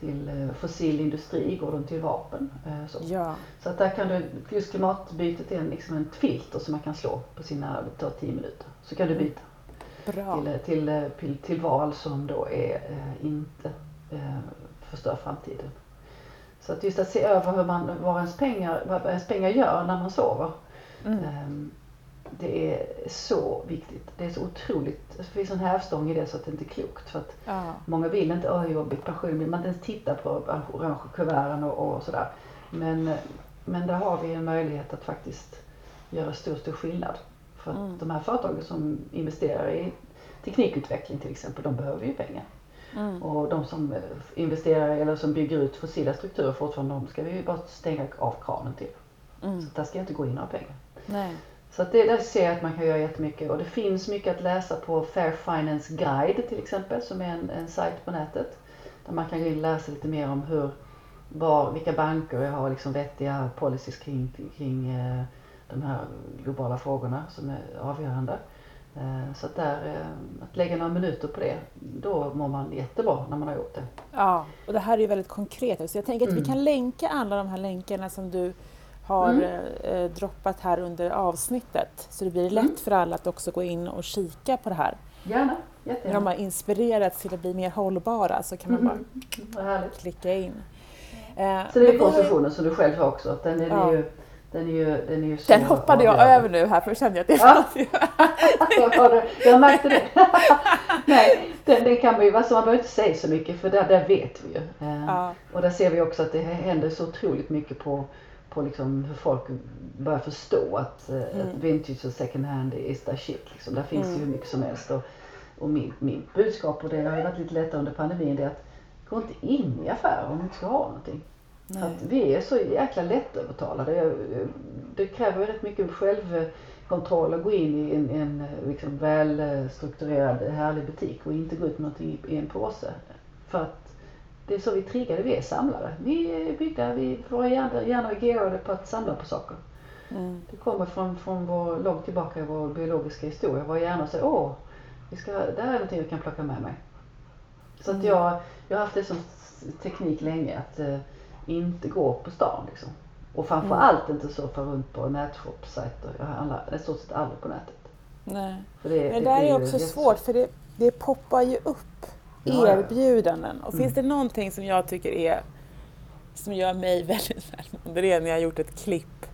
till eh, fossil industri? Går de till vapen? Så, ja. så att där kan du, just klimatbytet är en, liksom ett filter som man kan slå på sina, det tar 10 minuter. Så kan du byta. Bra. Till, till, till, till val som då är inte förstör framtiden. Så att just att se över hur man, vad, ens pengar, vad ens pengar gör när man sover. Mm. Det är så viktigt. Det är så otroligt, det finns en hävstång i det så att det inte är klokt. För att ja. Många vill inte, åh jobbigt, pension, man inte ens titta på orange kuverten och, och sådär. Men, men där har vi en möjlighet att faktiskt göra stor, stor skillnad. För att mm. de här företagen som investerar i teknikutveckling till exempel, de behöver ju pengar. Mm. Och de som investerar eller som bygger ut fossila strukturer fortfarande, de ska vi ju bara stänga av kranen till. Mm. Så där ska jag inte gå in några pengar. Nej. Så det, där ser jag att man kan göra jättemycket och det finns mycket att läsa på Fair Finance Guide till exempel som är en, en sajt på nätet. Där man kan gå in och läsa lite mer om hur, var, vilka banker har liksom vettiga policies kring, kring eh, de här globala frågorna som är avgörande. Eh, så att, där, eh, att lägga några minuter på det, då mår man jättebra när man har gjort det. Ja, och det här är ju väldigt konkret. Så jag tänker att mm. vi kan länka alla de här länkarna som du har mm. eh, droppat här under avsnittet. Så det blir lätt mm. för alla att också gå in och kika på det här. Gärna, jättegärna. När de har inspirerats till att bli mer hållbara så kan man mm. bara klicka in. Eh, så det är konstruktionen som du själv har också. Den är ja. ju den, är ju, den, är ju den hoppade jag över nu här för jag kände att det ja. Jag märkte det. Nej, den, den kan man ju, alltså man behöver inte säga så mycket för där, där vet vi ju. Eh, ja. Och där ser vi också att det händer så otroligt mycket på, på liksom hur folk börjar förstå att, eh, mm. att vintage och second hand is the shit. Liksom. Där finns mm. ju hur mycket som helst. Och, och min, min budskap, och det har ju varit lite lättare under pandemin, det är att gå inte in i affärer om du inte ska ha någonting. Att vi är så jäkla lättövertalade. Det kräver rätt mycket självkontroll att gå in i en, en liksom välstrukturerad härlig butik och inte gå ut med någonting i en påse. För att det är så vi triggade, vi är samlare. Vi är byggda, vi, våra hjärnor, hjärnor är gearade på att samla på saker. Mm. Det kommer från, från vår, långt tillbaka i vår biologiska historia. Våra hjärnor säger åh, vi ska, det här är någonting jag kan plocka med mig. Så att mm. jag, jag har haft det som teknik länge att eh, inte gå på stan liksom. Och framförallt mm. inte surfa runt på nätshopsajter. Jag handlar i stort sett aldrig på nätet. Nej. För det, Men det, där är också svårt för det, det poppar ju upp erbjudanden. Och mm. finns det någonting som jag tycker är som gör mig väldigt välmående, det är när jag har gjort ett klipp.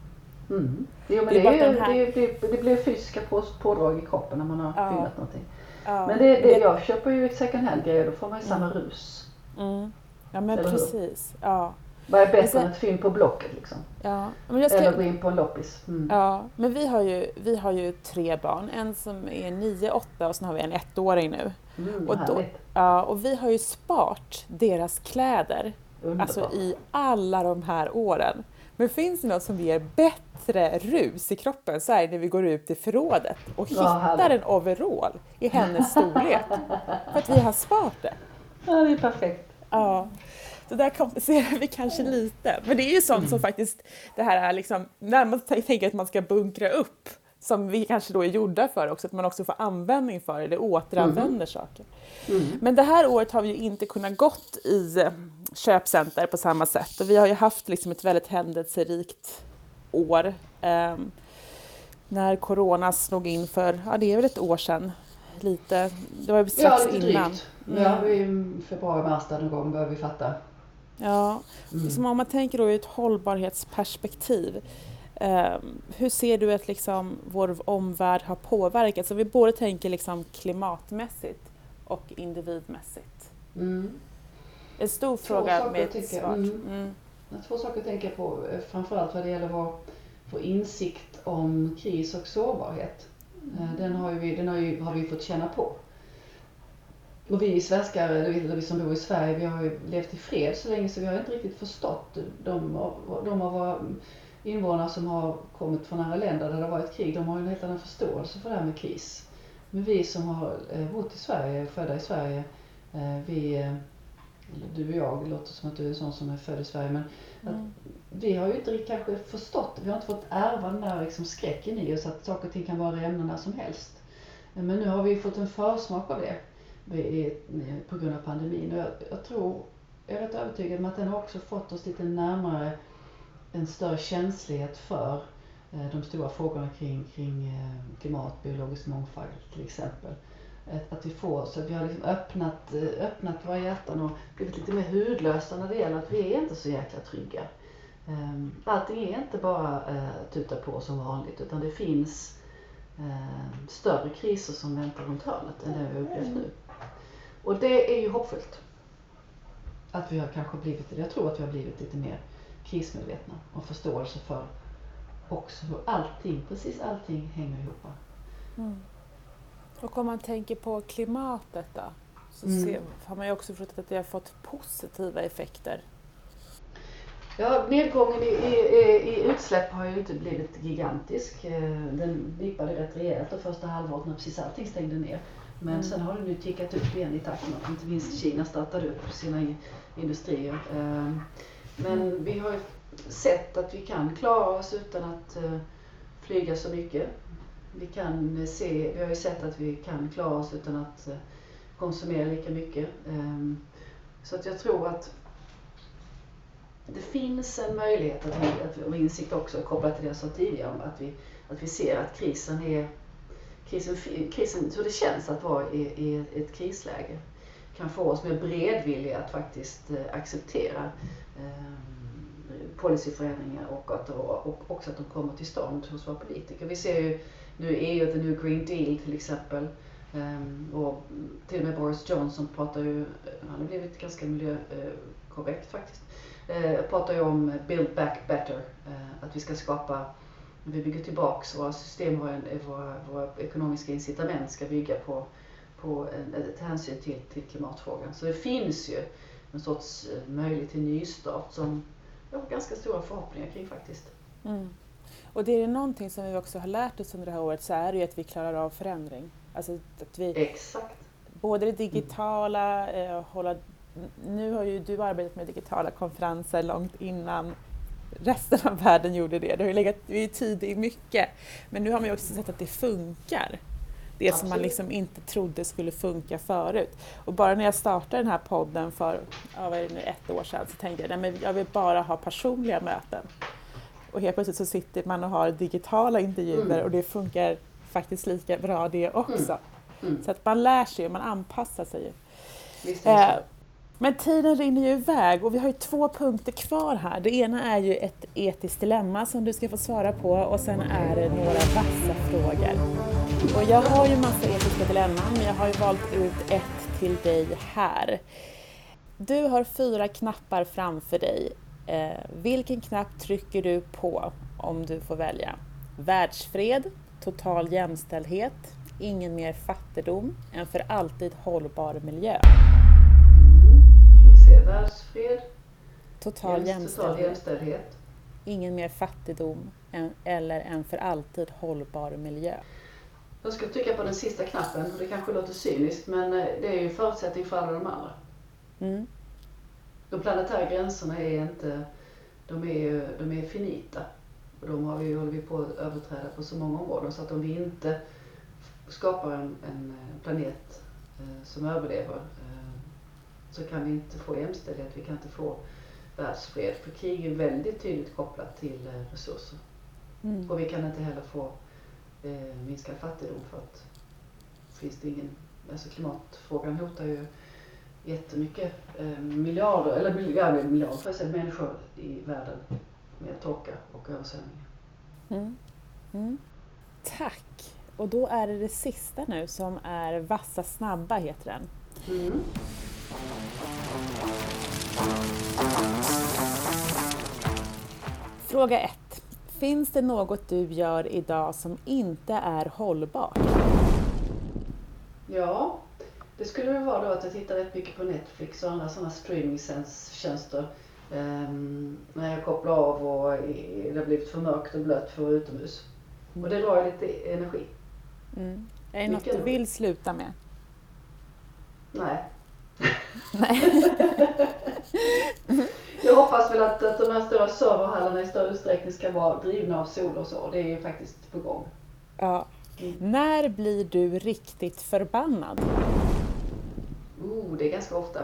Mm. Jo, men det, det, är, här... det, det, det blir fysiska pådrag i kroppen när man har ja. filmat någonting. Ja. Men det, det, jag köper ju second hand grejer, då får man ju samma mm. rus. Mm. Ja men Eller precis. Hur? Ja. Vad är bättre än ett fynd på Blocket liksom? Ja, ska... Eller gå in på en loppis. Mm. Ja, men vi har, ju, vi har ju tre barn. En som är nio, åtta och sen har vi en ettåring nu. Mm, och, då, ja, och vi har ju sparat deras kläder Underbar. alltså i alla de här åren. Men finns det något som ger bättre rus i kroppen så är när vi går ut i förrådet och hittar en overall i hennes storlek. för att vi har sparat det. Ja, det är perfekt. Ja. Så där kompenserar vi kanske lite. Men det är ju sånt mm. som faktiskt, det här är liksom, när man tänker att man ska bunkra upp, som vi kanske då är gjorda för också, att man också får användning för det, eller återanvänder mm. saker. Mm. Men det här året har vi ju inte kunnat gått i eh, köpcenter på samma sätt och vi har ju haft liksom ett väldigt händelserikt år. Eh, när corona slog in för, ja det är väl ett år sedan, lite, det var strax ja, lite innan. Mm. Ja, i februari, mars där någon gång började vi fatta Ja, mm. som om man tänker då i ett hållbarhetsperspektiv. Eh, hur ser du att liksom vår omvärld har påverkats? Om vi både tänker liksom klimatmässigt och individmässigt. Mm. En stor två fråga med ett svar. Mm. Mm. Två saker tänker jag på, eh, framförallt vad det gäller vår, vår insikt om kris och sårbarhet. Eh, den, har, vi, den har, ju, har vi fått känna på. Och vi svenskar, eller vi som bor i Sverige, vi har ju levt i fred så länge så vi har inte riktigt förstått de av, de av våra invånare som har kommit från andra länder där det har varit krig, de har ju en helt annan förståelse för det här med kris. Men vi som har eh, bott i Sverige, födda i Sverige, eh, vi, eh, du och jag, det låter som att du är en sån som är född i Sverige, men mm. vi har ju inte riktigt kanske förstått, vi har inte fått ärva den där liksom skräcken i oss att saker och ting kan vara rämna när som helst. Men nu har vi fått en försmak av det på grund av pandemin. Och jag, jag tror, jag är rätt övertygad om att den har också fått oss lite närmare en större känslighet för eh, de stora frågorna kring, kring eh, klimat, biologisk mångfald till exempel. Att, vi får så att vi har liksom öppnat, eh, öppnat våra hjärtan och blivit lite mer hudlösa när det gäller att vi är inte så jäkla trygga. Ehm, allting är inte bara tuta på som vanligt utan det finns ehm, större kriser som väntar runt hörnet än det vi har upplevt nu. Och det är ju hoppfullt. Att vi har kanske blivit, jag tror att vi har blivit lite mer krismedvetna och förståelse för också hur allting, precis allting hänger ihop. Mm. Och om man tänker på klimatet då, så Mm. ser, har man ju också förstått att det har fått positiva effekter. Ja, nedgången i, i, i utsläpp har ju inte blivit gigantisk. Eh, Den dippade rätt rejält det första halvåret när precis allting stängde ner. Men Mm. sen har det nu tickat upp igen i takt med att inte minst Kina startade upp sina industrier. Eh, Men vi har ju sett att vi kan klara oss utan att eh, flyga så mycket. Vi, kan se, vi har ju sett att vi kan klara oss utan att eh, konsumera lika mycket. Eh, Så att jag tror att det finns en möjlighet att vi, att vi, och insikt också kopplat till det jag sa tidigare att vi, att vi ser att krisen är krisen, krisen, hur det känns att vara i, i ett krisläge kan få oss mer beredvilliga att faktiskt eh, acceptera eh, policyförändringar och, att, och också att de kommer till stånd hos våra politiker. Vi ser ju nu EU, the new green deal till exempel. Eh, och till och med Boris Johnson pratar ju, han har blivit ganska miljökorrekt faktiskt, pratar ju om build back better. Att vi ska skapa, vi bygger tillbaks våra system, våra, våra, våra ekonomiska incitament ska bygga på, på en, ett hänsyn till, till klimatfrågan. Så det finns ju en sorts eh, möjlighet till nystart som jag har ganska stora förhoppningar kring faktiskt. Mm. Och det är någonting som vi också har lärt oss under det här året så är det ju att vi klarar av förändring. Alltså att vi, Exakt. både det digitala, eh, hålla, nu har ju du arbetat med digitala konferenser långt innan resten av världen gjorde det. Det har ju legat, vi är tidig i mycket. Men nu har man ju också sett att det funkar. Det som man liksom inte trodde skulle funka förut. Och bara när jag startade den här podden för ja, vad är det nu, ett år sedan så tänkte jag att jag vill bara ha personliga möten. Och helt plötsligt så sitter man och har digitala intervjuer Mm. och det funkar faktiskt lika bra det också. Mm. Så att man lär sig och man anpassar sig. Visst det Eh men tiden rinner ju iväg och vi har ju två punkter kvar här. Det ena är ju ett etiskt dilemma som du ska få svara på och sen är det några vassa frågor. Och jag har ju massa etiska dilemman men jag har ju valt ut ett till dig här. Du har fyra knappar framför dig. Eh, vilken knapp trycker du på om du får välja? Världsfred, total jämställdhet, ingen mer fattigdom, en för alltid hållbar miljö. Världsfred, Total jämst- total jämställdhet, jämställdhet. ingen mer fattigdom en, eller en för alltid hållbar miljö. Jag ska trycka på den sista knappen och det kanske låter cyniskt men eh, det är ju en förutsättning för alla de andra. Mm. De planetära gränserna är inte, de är de är finita. Och de har vi, håller vi på att överträda på så många områden så att om vi inte skapar en, en eh, planet eh, som överlever så kan vi inte få jämställdhet, vi kan inte få världsfred. För krig är väldigt tydligt kopplat till eh, resurser. Mm. Och vi kan inte heller få eh, minskad fattigdom för att finns det ingen, alltså klimatfrågan hotar ju jättemycket eh, miljarder, eller miljarder, miljarder människor i världen med torka och översvämningar. Mm. Mm. Tack! Och då är det det sista nu som är Vassa snabba heter den. Mm. Fråga 1. Finns det något du gör idag som inte är hållbart? Ja, det skulle väl vara då att jag tittar rätt mycket på Netflix och andra sådana streamingtjänster. Um, när jag kopplar av och det har blivit för mörkt och blött för att vara utomhus. Och det drar lite energi. Mm. Är det något Mycket du vill sluta med? Nej. Nej. Jag hoppas väl att, att de här stora serverhallarna i större utsträckning ska vara drivna av sol och så. Det är ju faktiskt på gång. Ja. När blir du riktigt förbannad? Oh, det är ganska ofta.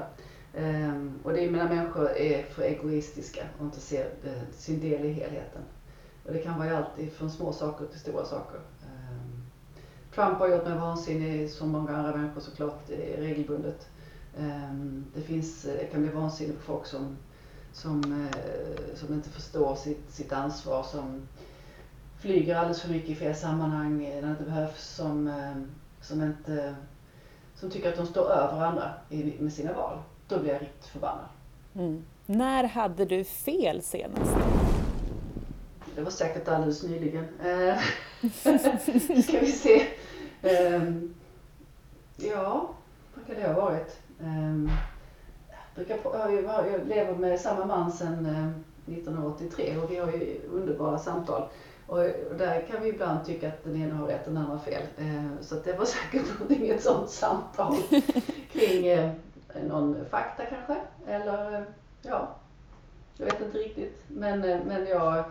Ehm, och det är när människor är för egoistiska och inte ser eh, sin del i helheten. Och det kan vara allt från små saker till stora saker. Ehm, Trump har gjort mig vansinnig som många andra människor såklart regelbundet. Ehm, det, finns, det kan bli vansinnig på folk som, som, eh, som inte förstår sitt, sitt ansvar, som flyger alldeles för mycket i fel sammanhang när det inte behövs, som, ehm, som, inte, som tycker att de står över andra med sina val. Då blir jag riktigt förbannad. Mm. När hade du fel senast? Det var säkert alldeles nyligen. Eh, ska vi se. Um, ja, vad kan det ha varit? Brukar, jag lever med samma man sedan 1983 eh, och vi har ju underbara samtal. Och där kan vi ibland tycka att den ena har rätt och den andra har fel. Uh, så det var säkert någonting, ett sånt samtal kring uh, någon fakta kanske. Eller ja, jag vet inte riktigt. Men, men jag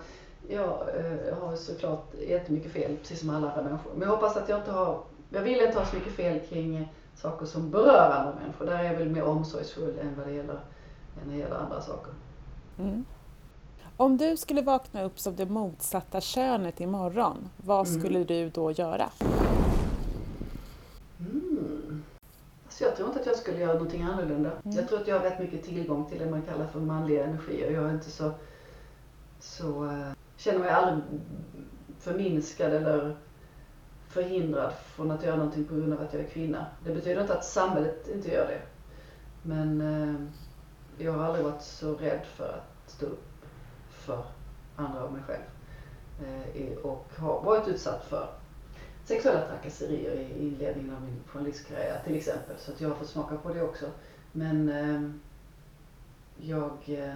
jag eh, har såklart jättemycket fel, precis som alla andra människor. Men jag hoppas att jag inte har, jag vill inte ha så mycket fel kring saker som berör andra människor. Där är jag väl mer omsorgsfull än vad det gäller, än det gäller andra saker. Mm. Om du skulle vakna upp som det motsatta könet imorgon, vad mm. skulle du då göra? Mm. Alltså jag tror inte att jag skulle göra någonting annorlunda. Mm. Jag tror att jag har rätt mycket tillgång till det man kallar för manliga energier. Jag är inte så, så eh, känner mig aldrig förminskad eller förhindrad från att göra någonting på grund av att jag är kvinna. Det betyder inte att samhället inte gör det. Men eh, jag har aldrig varit så rädd för att stå upp för andra och mig själv. Eh, och har varit utsatt för sexuella trakasserier i inledningen av min journalistkarriär till exempel. Så att jag har fått smaka på det också. Men eh, jag eh,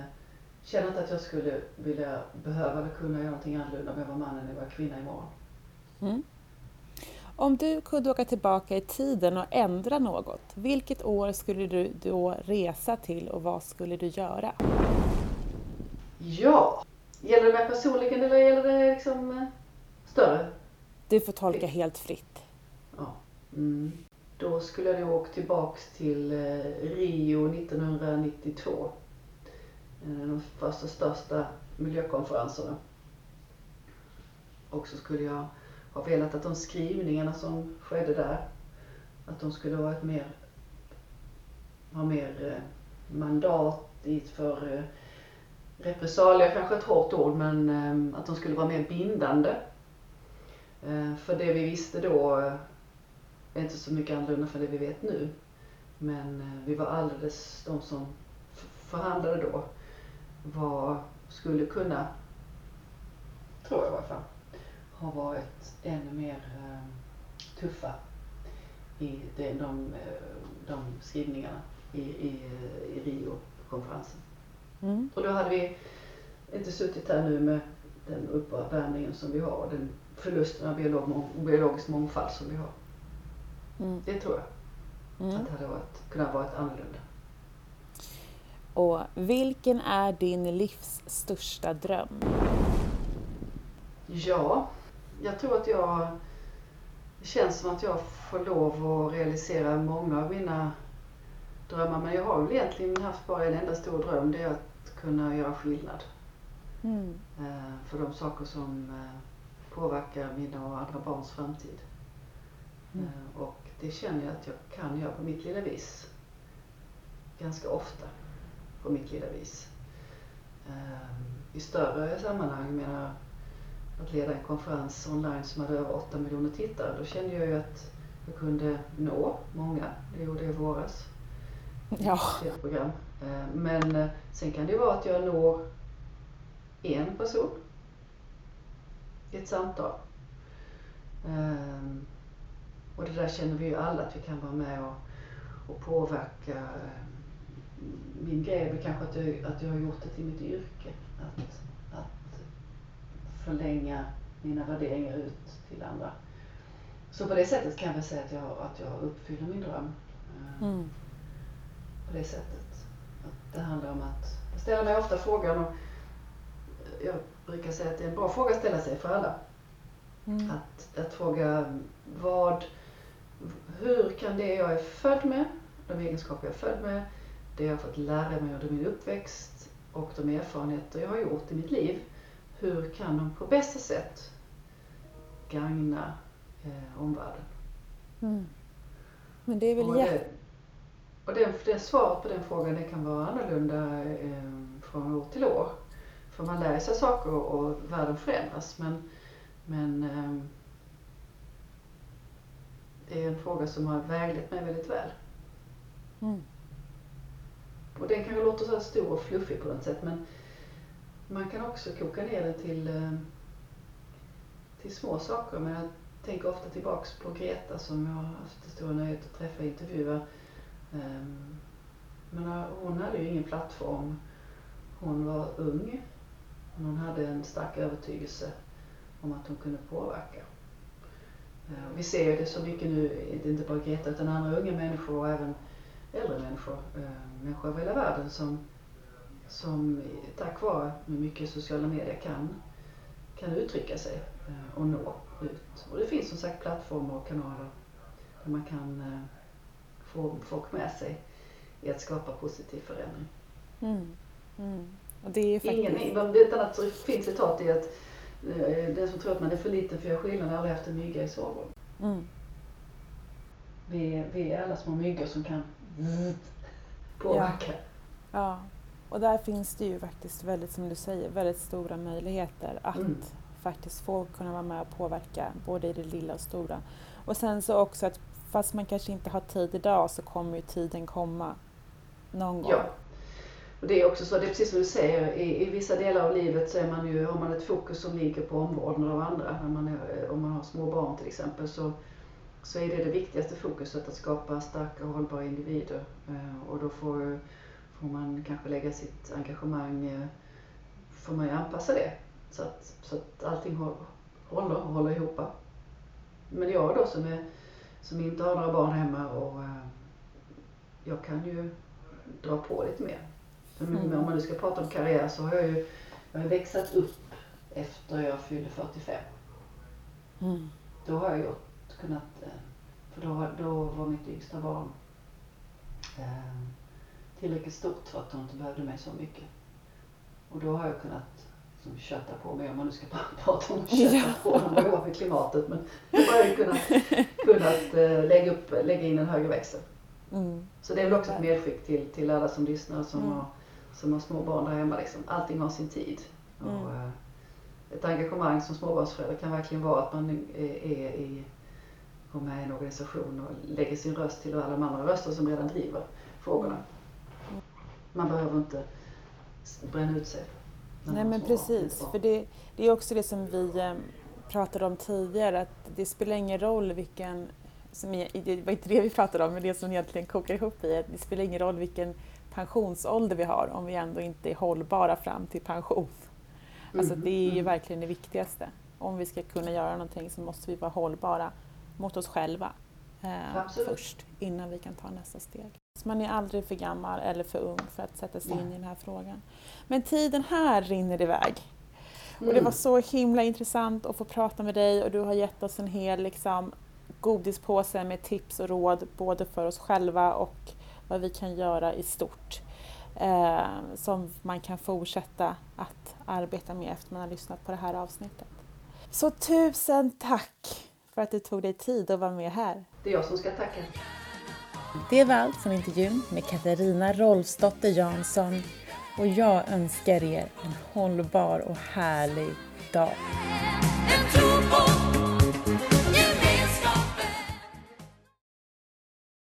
känner inte att jag skulle vilja, behöva eller kunna göra någonting annorlunda om jag var man än jag var kvinna imorgon. Mm. Om du kunde åka tillbaka i tiden och ändra något, vilket år skulle du då resa till och vad skulle du göra? Ja, gäller det mig personligen eller gäller det liksom eh, större? Du får tolka helt fritt. Ja. Mm. Då skulle jag nog åka tillbaks till eh, Rio 1992 Eh, de första största miljökonferenserna. Och så skulle jag har velat att de skrivningarna som skedde där, att de skulle varit mer, ha mer eh, mandat för eh, repressalier, kanske ett hårt ord, men eh, att de skulle vara mer bindande. För det vi visste då är inte så mycket annorlunda för det vi vet nu. Men vi var alldeles de som förhandlade då var, skulle kunna, tror jag i alla fall, ha varit ännu mer eh, tuffa i de, de, eh, de skrivningarna i, i, i Rio-konferensen. Mm. Och då hade vi inte suttit här nu med den uppvärmningen som vi har och den förlusten av biolog, biologisk mångfald som vi har. Mm. Det tror jag. Mm. Att det hade varit, kunnat varit annorlunda. Och vilken är din livs största dröm? Ja, jag tror att jag... Det känns som att jag får lov att realisera många av mina drömmar. Men jag har väl egentligen haft bara en enda stor dröm. Det är att kunna göra skillnad. Mm. Eh, för de saker som eh, påverkar mina och andra barns framtid. Mm. Eh, och det känner jag att jag kan göra på mitt lilla vis. Ganska ofta på mitt lilla vis. I större sammanhang, menar att leda en konferens online som hade över 8 miljoner tittare, då kände jag ju att jag kunde nå många. Det gjorde jag i våras. Ja. Ett program. Ehm, men eh, sen kan det ju vara att jag når en person i ett samtal. Ehm, och det där känner vi ju alla att vi kan vara med och, och påverka min grej är kanske att jag, att jag har gjort det till mitt yrke. Att förlänga mina värderingar ut till andra. Så på det sättet kan jag väl säga att jag, att jag uppfyller min dröm. Eh, mm. På det sättet. Att det handlar om att, jag ställer mig ofta frågan och jag brukar säga att det är en bra fråga att ställa sig för alla. Mm. Att, att fråga vad, hur kan det jag är född med, de egenskaper jag är född med, det jag har fått lära mig under min uppväxt och de erfarenheter jag har gjort i mitt liv. Hur kan de på bästa sätt gagna eh, omvärlden? Mm. Men det är väl och det, och det, det svaret på den frågan det kan vara annorlunda eh, från år till år. För man lär sig saker och världen förändras. Men, men eh, det är en fråga som har väglett mig väldigt väl. Mm. Och den kanske låter så här stor och fluffig på något sätt men man kan också koka ner det till, eh, till små saker. Men jag tänker ofta tillbaks på Greta som jag har haft det stora nöjet att träffa och intervjua. Ehm, men eh, hon hade ju ingen plattform. Hon var ung. Men hon hade en stark övertygelse om att hon kunde påverka. Ehm, vi ser det så mycket nu, det är inte bara Greta utan andra unga människor och även äldre människor, ehm, människor över hela världen som, som tack vare mycket sociala medier kan, kan uttrycka sig eh, och nå ut. Och det finns som sagt plattformar och kanaler där man kan få folk med sig i att skapa positiv förändring. Mm. Mm. Och det är faktiskt... Ingen, ett annat fint citat är att Eh, den som tror att man är för liten för att göra skillnad har aldrig haft en mygga i sovrummet. Mm. Vi, vi är alla små myggor som kan påverka. Ja. ja. Och där finns det ju faktiskt väldigt, som du säger, väldigt stora möjligheter att mm. faktiskt få kunna vara med och påverka både i det lilla och stora. Och sen så också att fast man kanske inte har tid idag så kommer ju tiden komma någon gång. Ja. Och det är också så, det är precis som du säger, i, i vissa delar av livet så är man ju, har man ett fokus som ligger på omvårdnad av andra. När man är, om man har små barn till exempel så, så är det det viktigaste fokuset att skapa starka och hållbara individer. Eh, och då får, får man kanske lägga sitt engagemang, eh, får man ju anpassa det så att, så att allting håller och håller ihop. Men jag då som, är, som inte har några barn hemma och eh, jag kan ju dra på lite mer. Mm. Om man nu ska prata om karriär så har jag ju jag har växlat upp efter jag fyllde 45. Mm. Då har jag gjort, kunnat, eh, för då, då var mitt yngsta barn eh, tillräckligt stort för att hon inte behövde mig så mycket. Och då har jag kunnat liksom, köta på mig, om man nu ska prata om köta ja. på mig, vad jobbar för klimatet, men då har jag kunnat, kunnat eh, lägga, upp, lägga in en högre växel. Mm. Så det är väl också ett medskick till, till alla som lyssnar som mm. har som har små barn där hemma. Liksom. Allting har sin tid. Mm. Och, eh, ett engagemang som småbarnsförälder kan verkligen vara att man är, är i, går med i en organisation och lägger sin röst till alla de andra röster som redan driver frågorna. Man behöver inte bränna ut sig. Nej men precis, för det, det, är också det som vi eh, pratade om tidigare, att det spelar ingen roll vilken, som, det var inte det vi pratade om, men det som egentligen kokar ihop i, att det spelar ingen roll vilken pensionsålder vi har om vi ändå inte är hållbara fram till pension. Alltså det är ju mm. verkligen det viktigaste. Om vi ska kunna göra någonting så måste vi vara hållbara mot oss själva eh, först innan vi kan ta nästa steg. Så man är aldrig för gammal eller för ung för att sätta sig in i den här frågan. Men tiden här rinner iväg. Mm. Och det var mm. så himla intressant att få prata med dig och du har gett oss en hel liksom, godispåse med tips och råd både för oss själva och vad vi kan göra i stort eh, som man kan fortsätta att arbeta med efter man har lyssnat på det här avsnittet. Så tusen tack för att du tog dig tid att vara med här. Det är jag som ska tacka. Det var allt från intervjun med Katarina Rolfsdotter Jansson och jag önskar er en hållbar och härlig dag.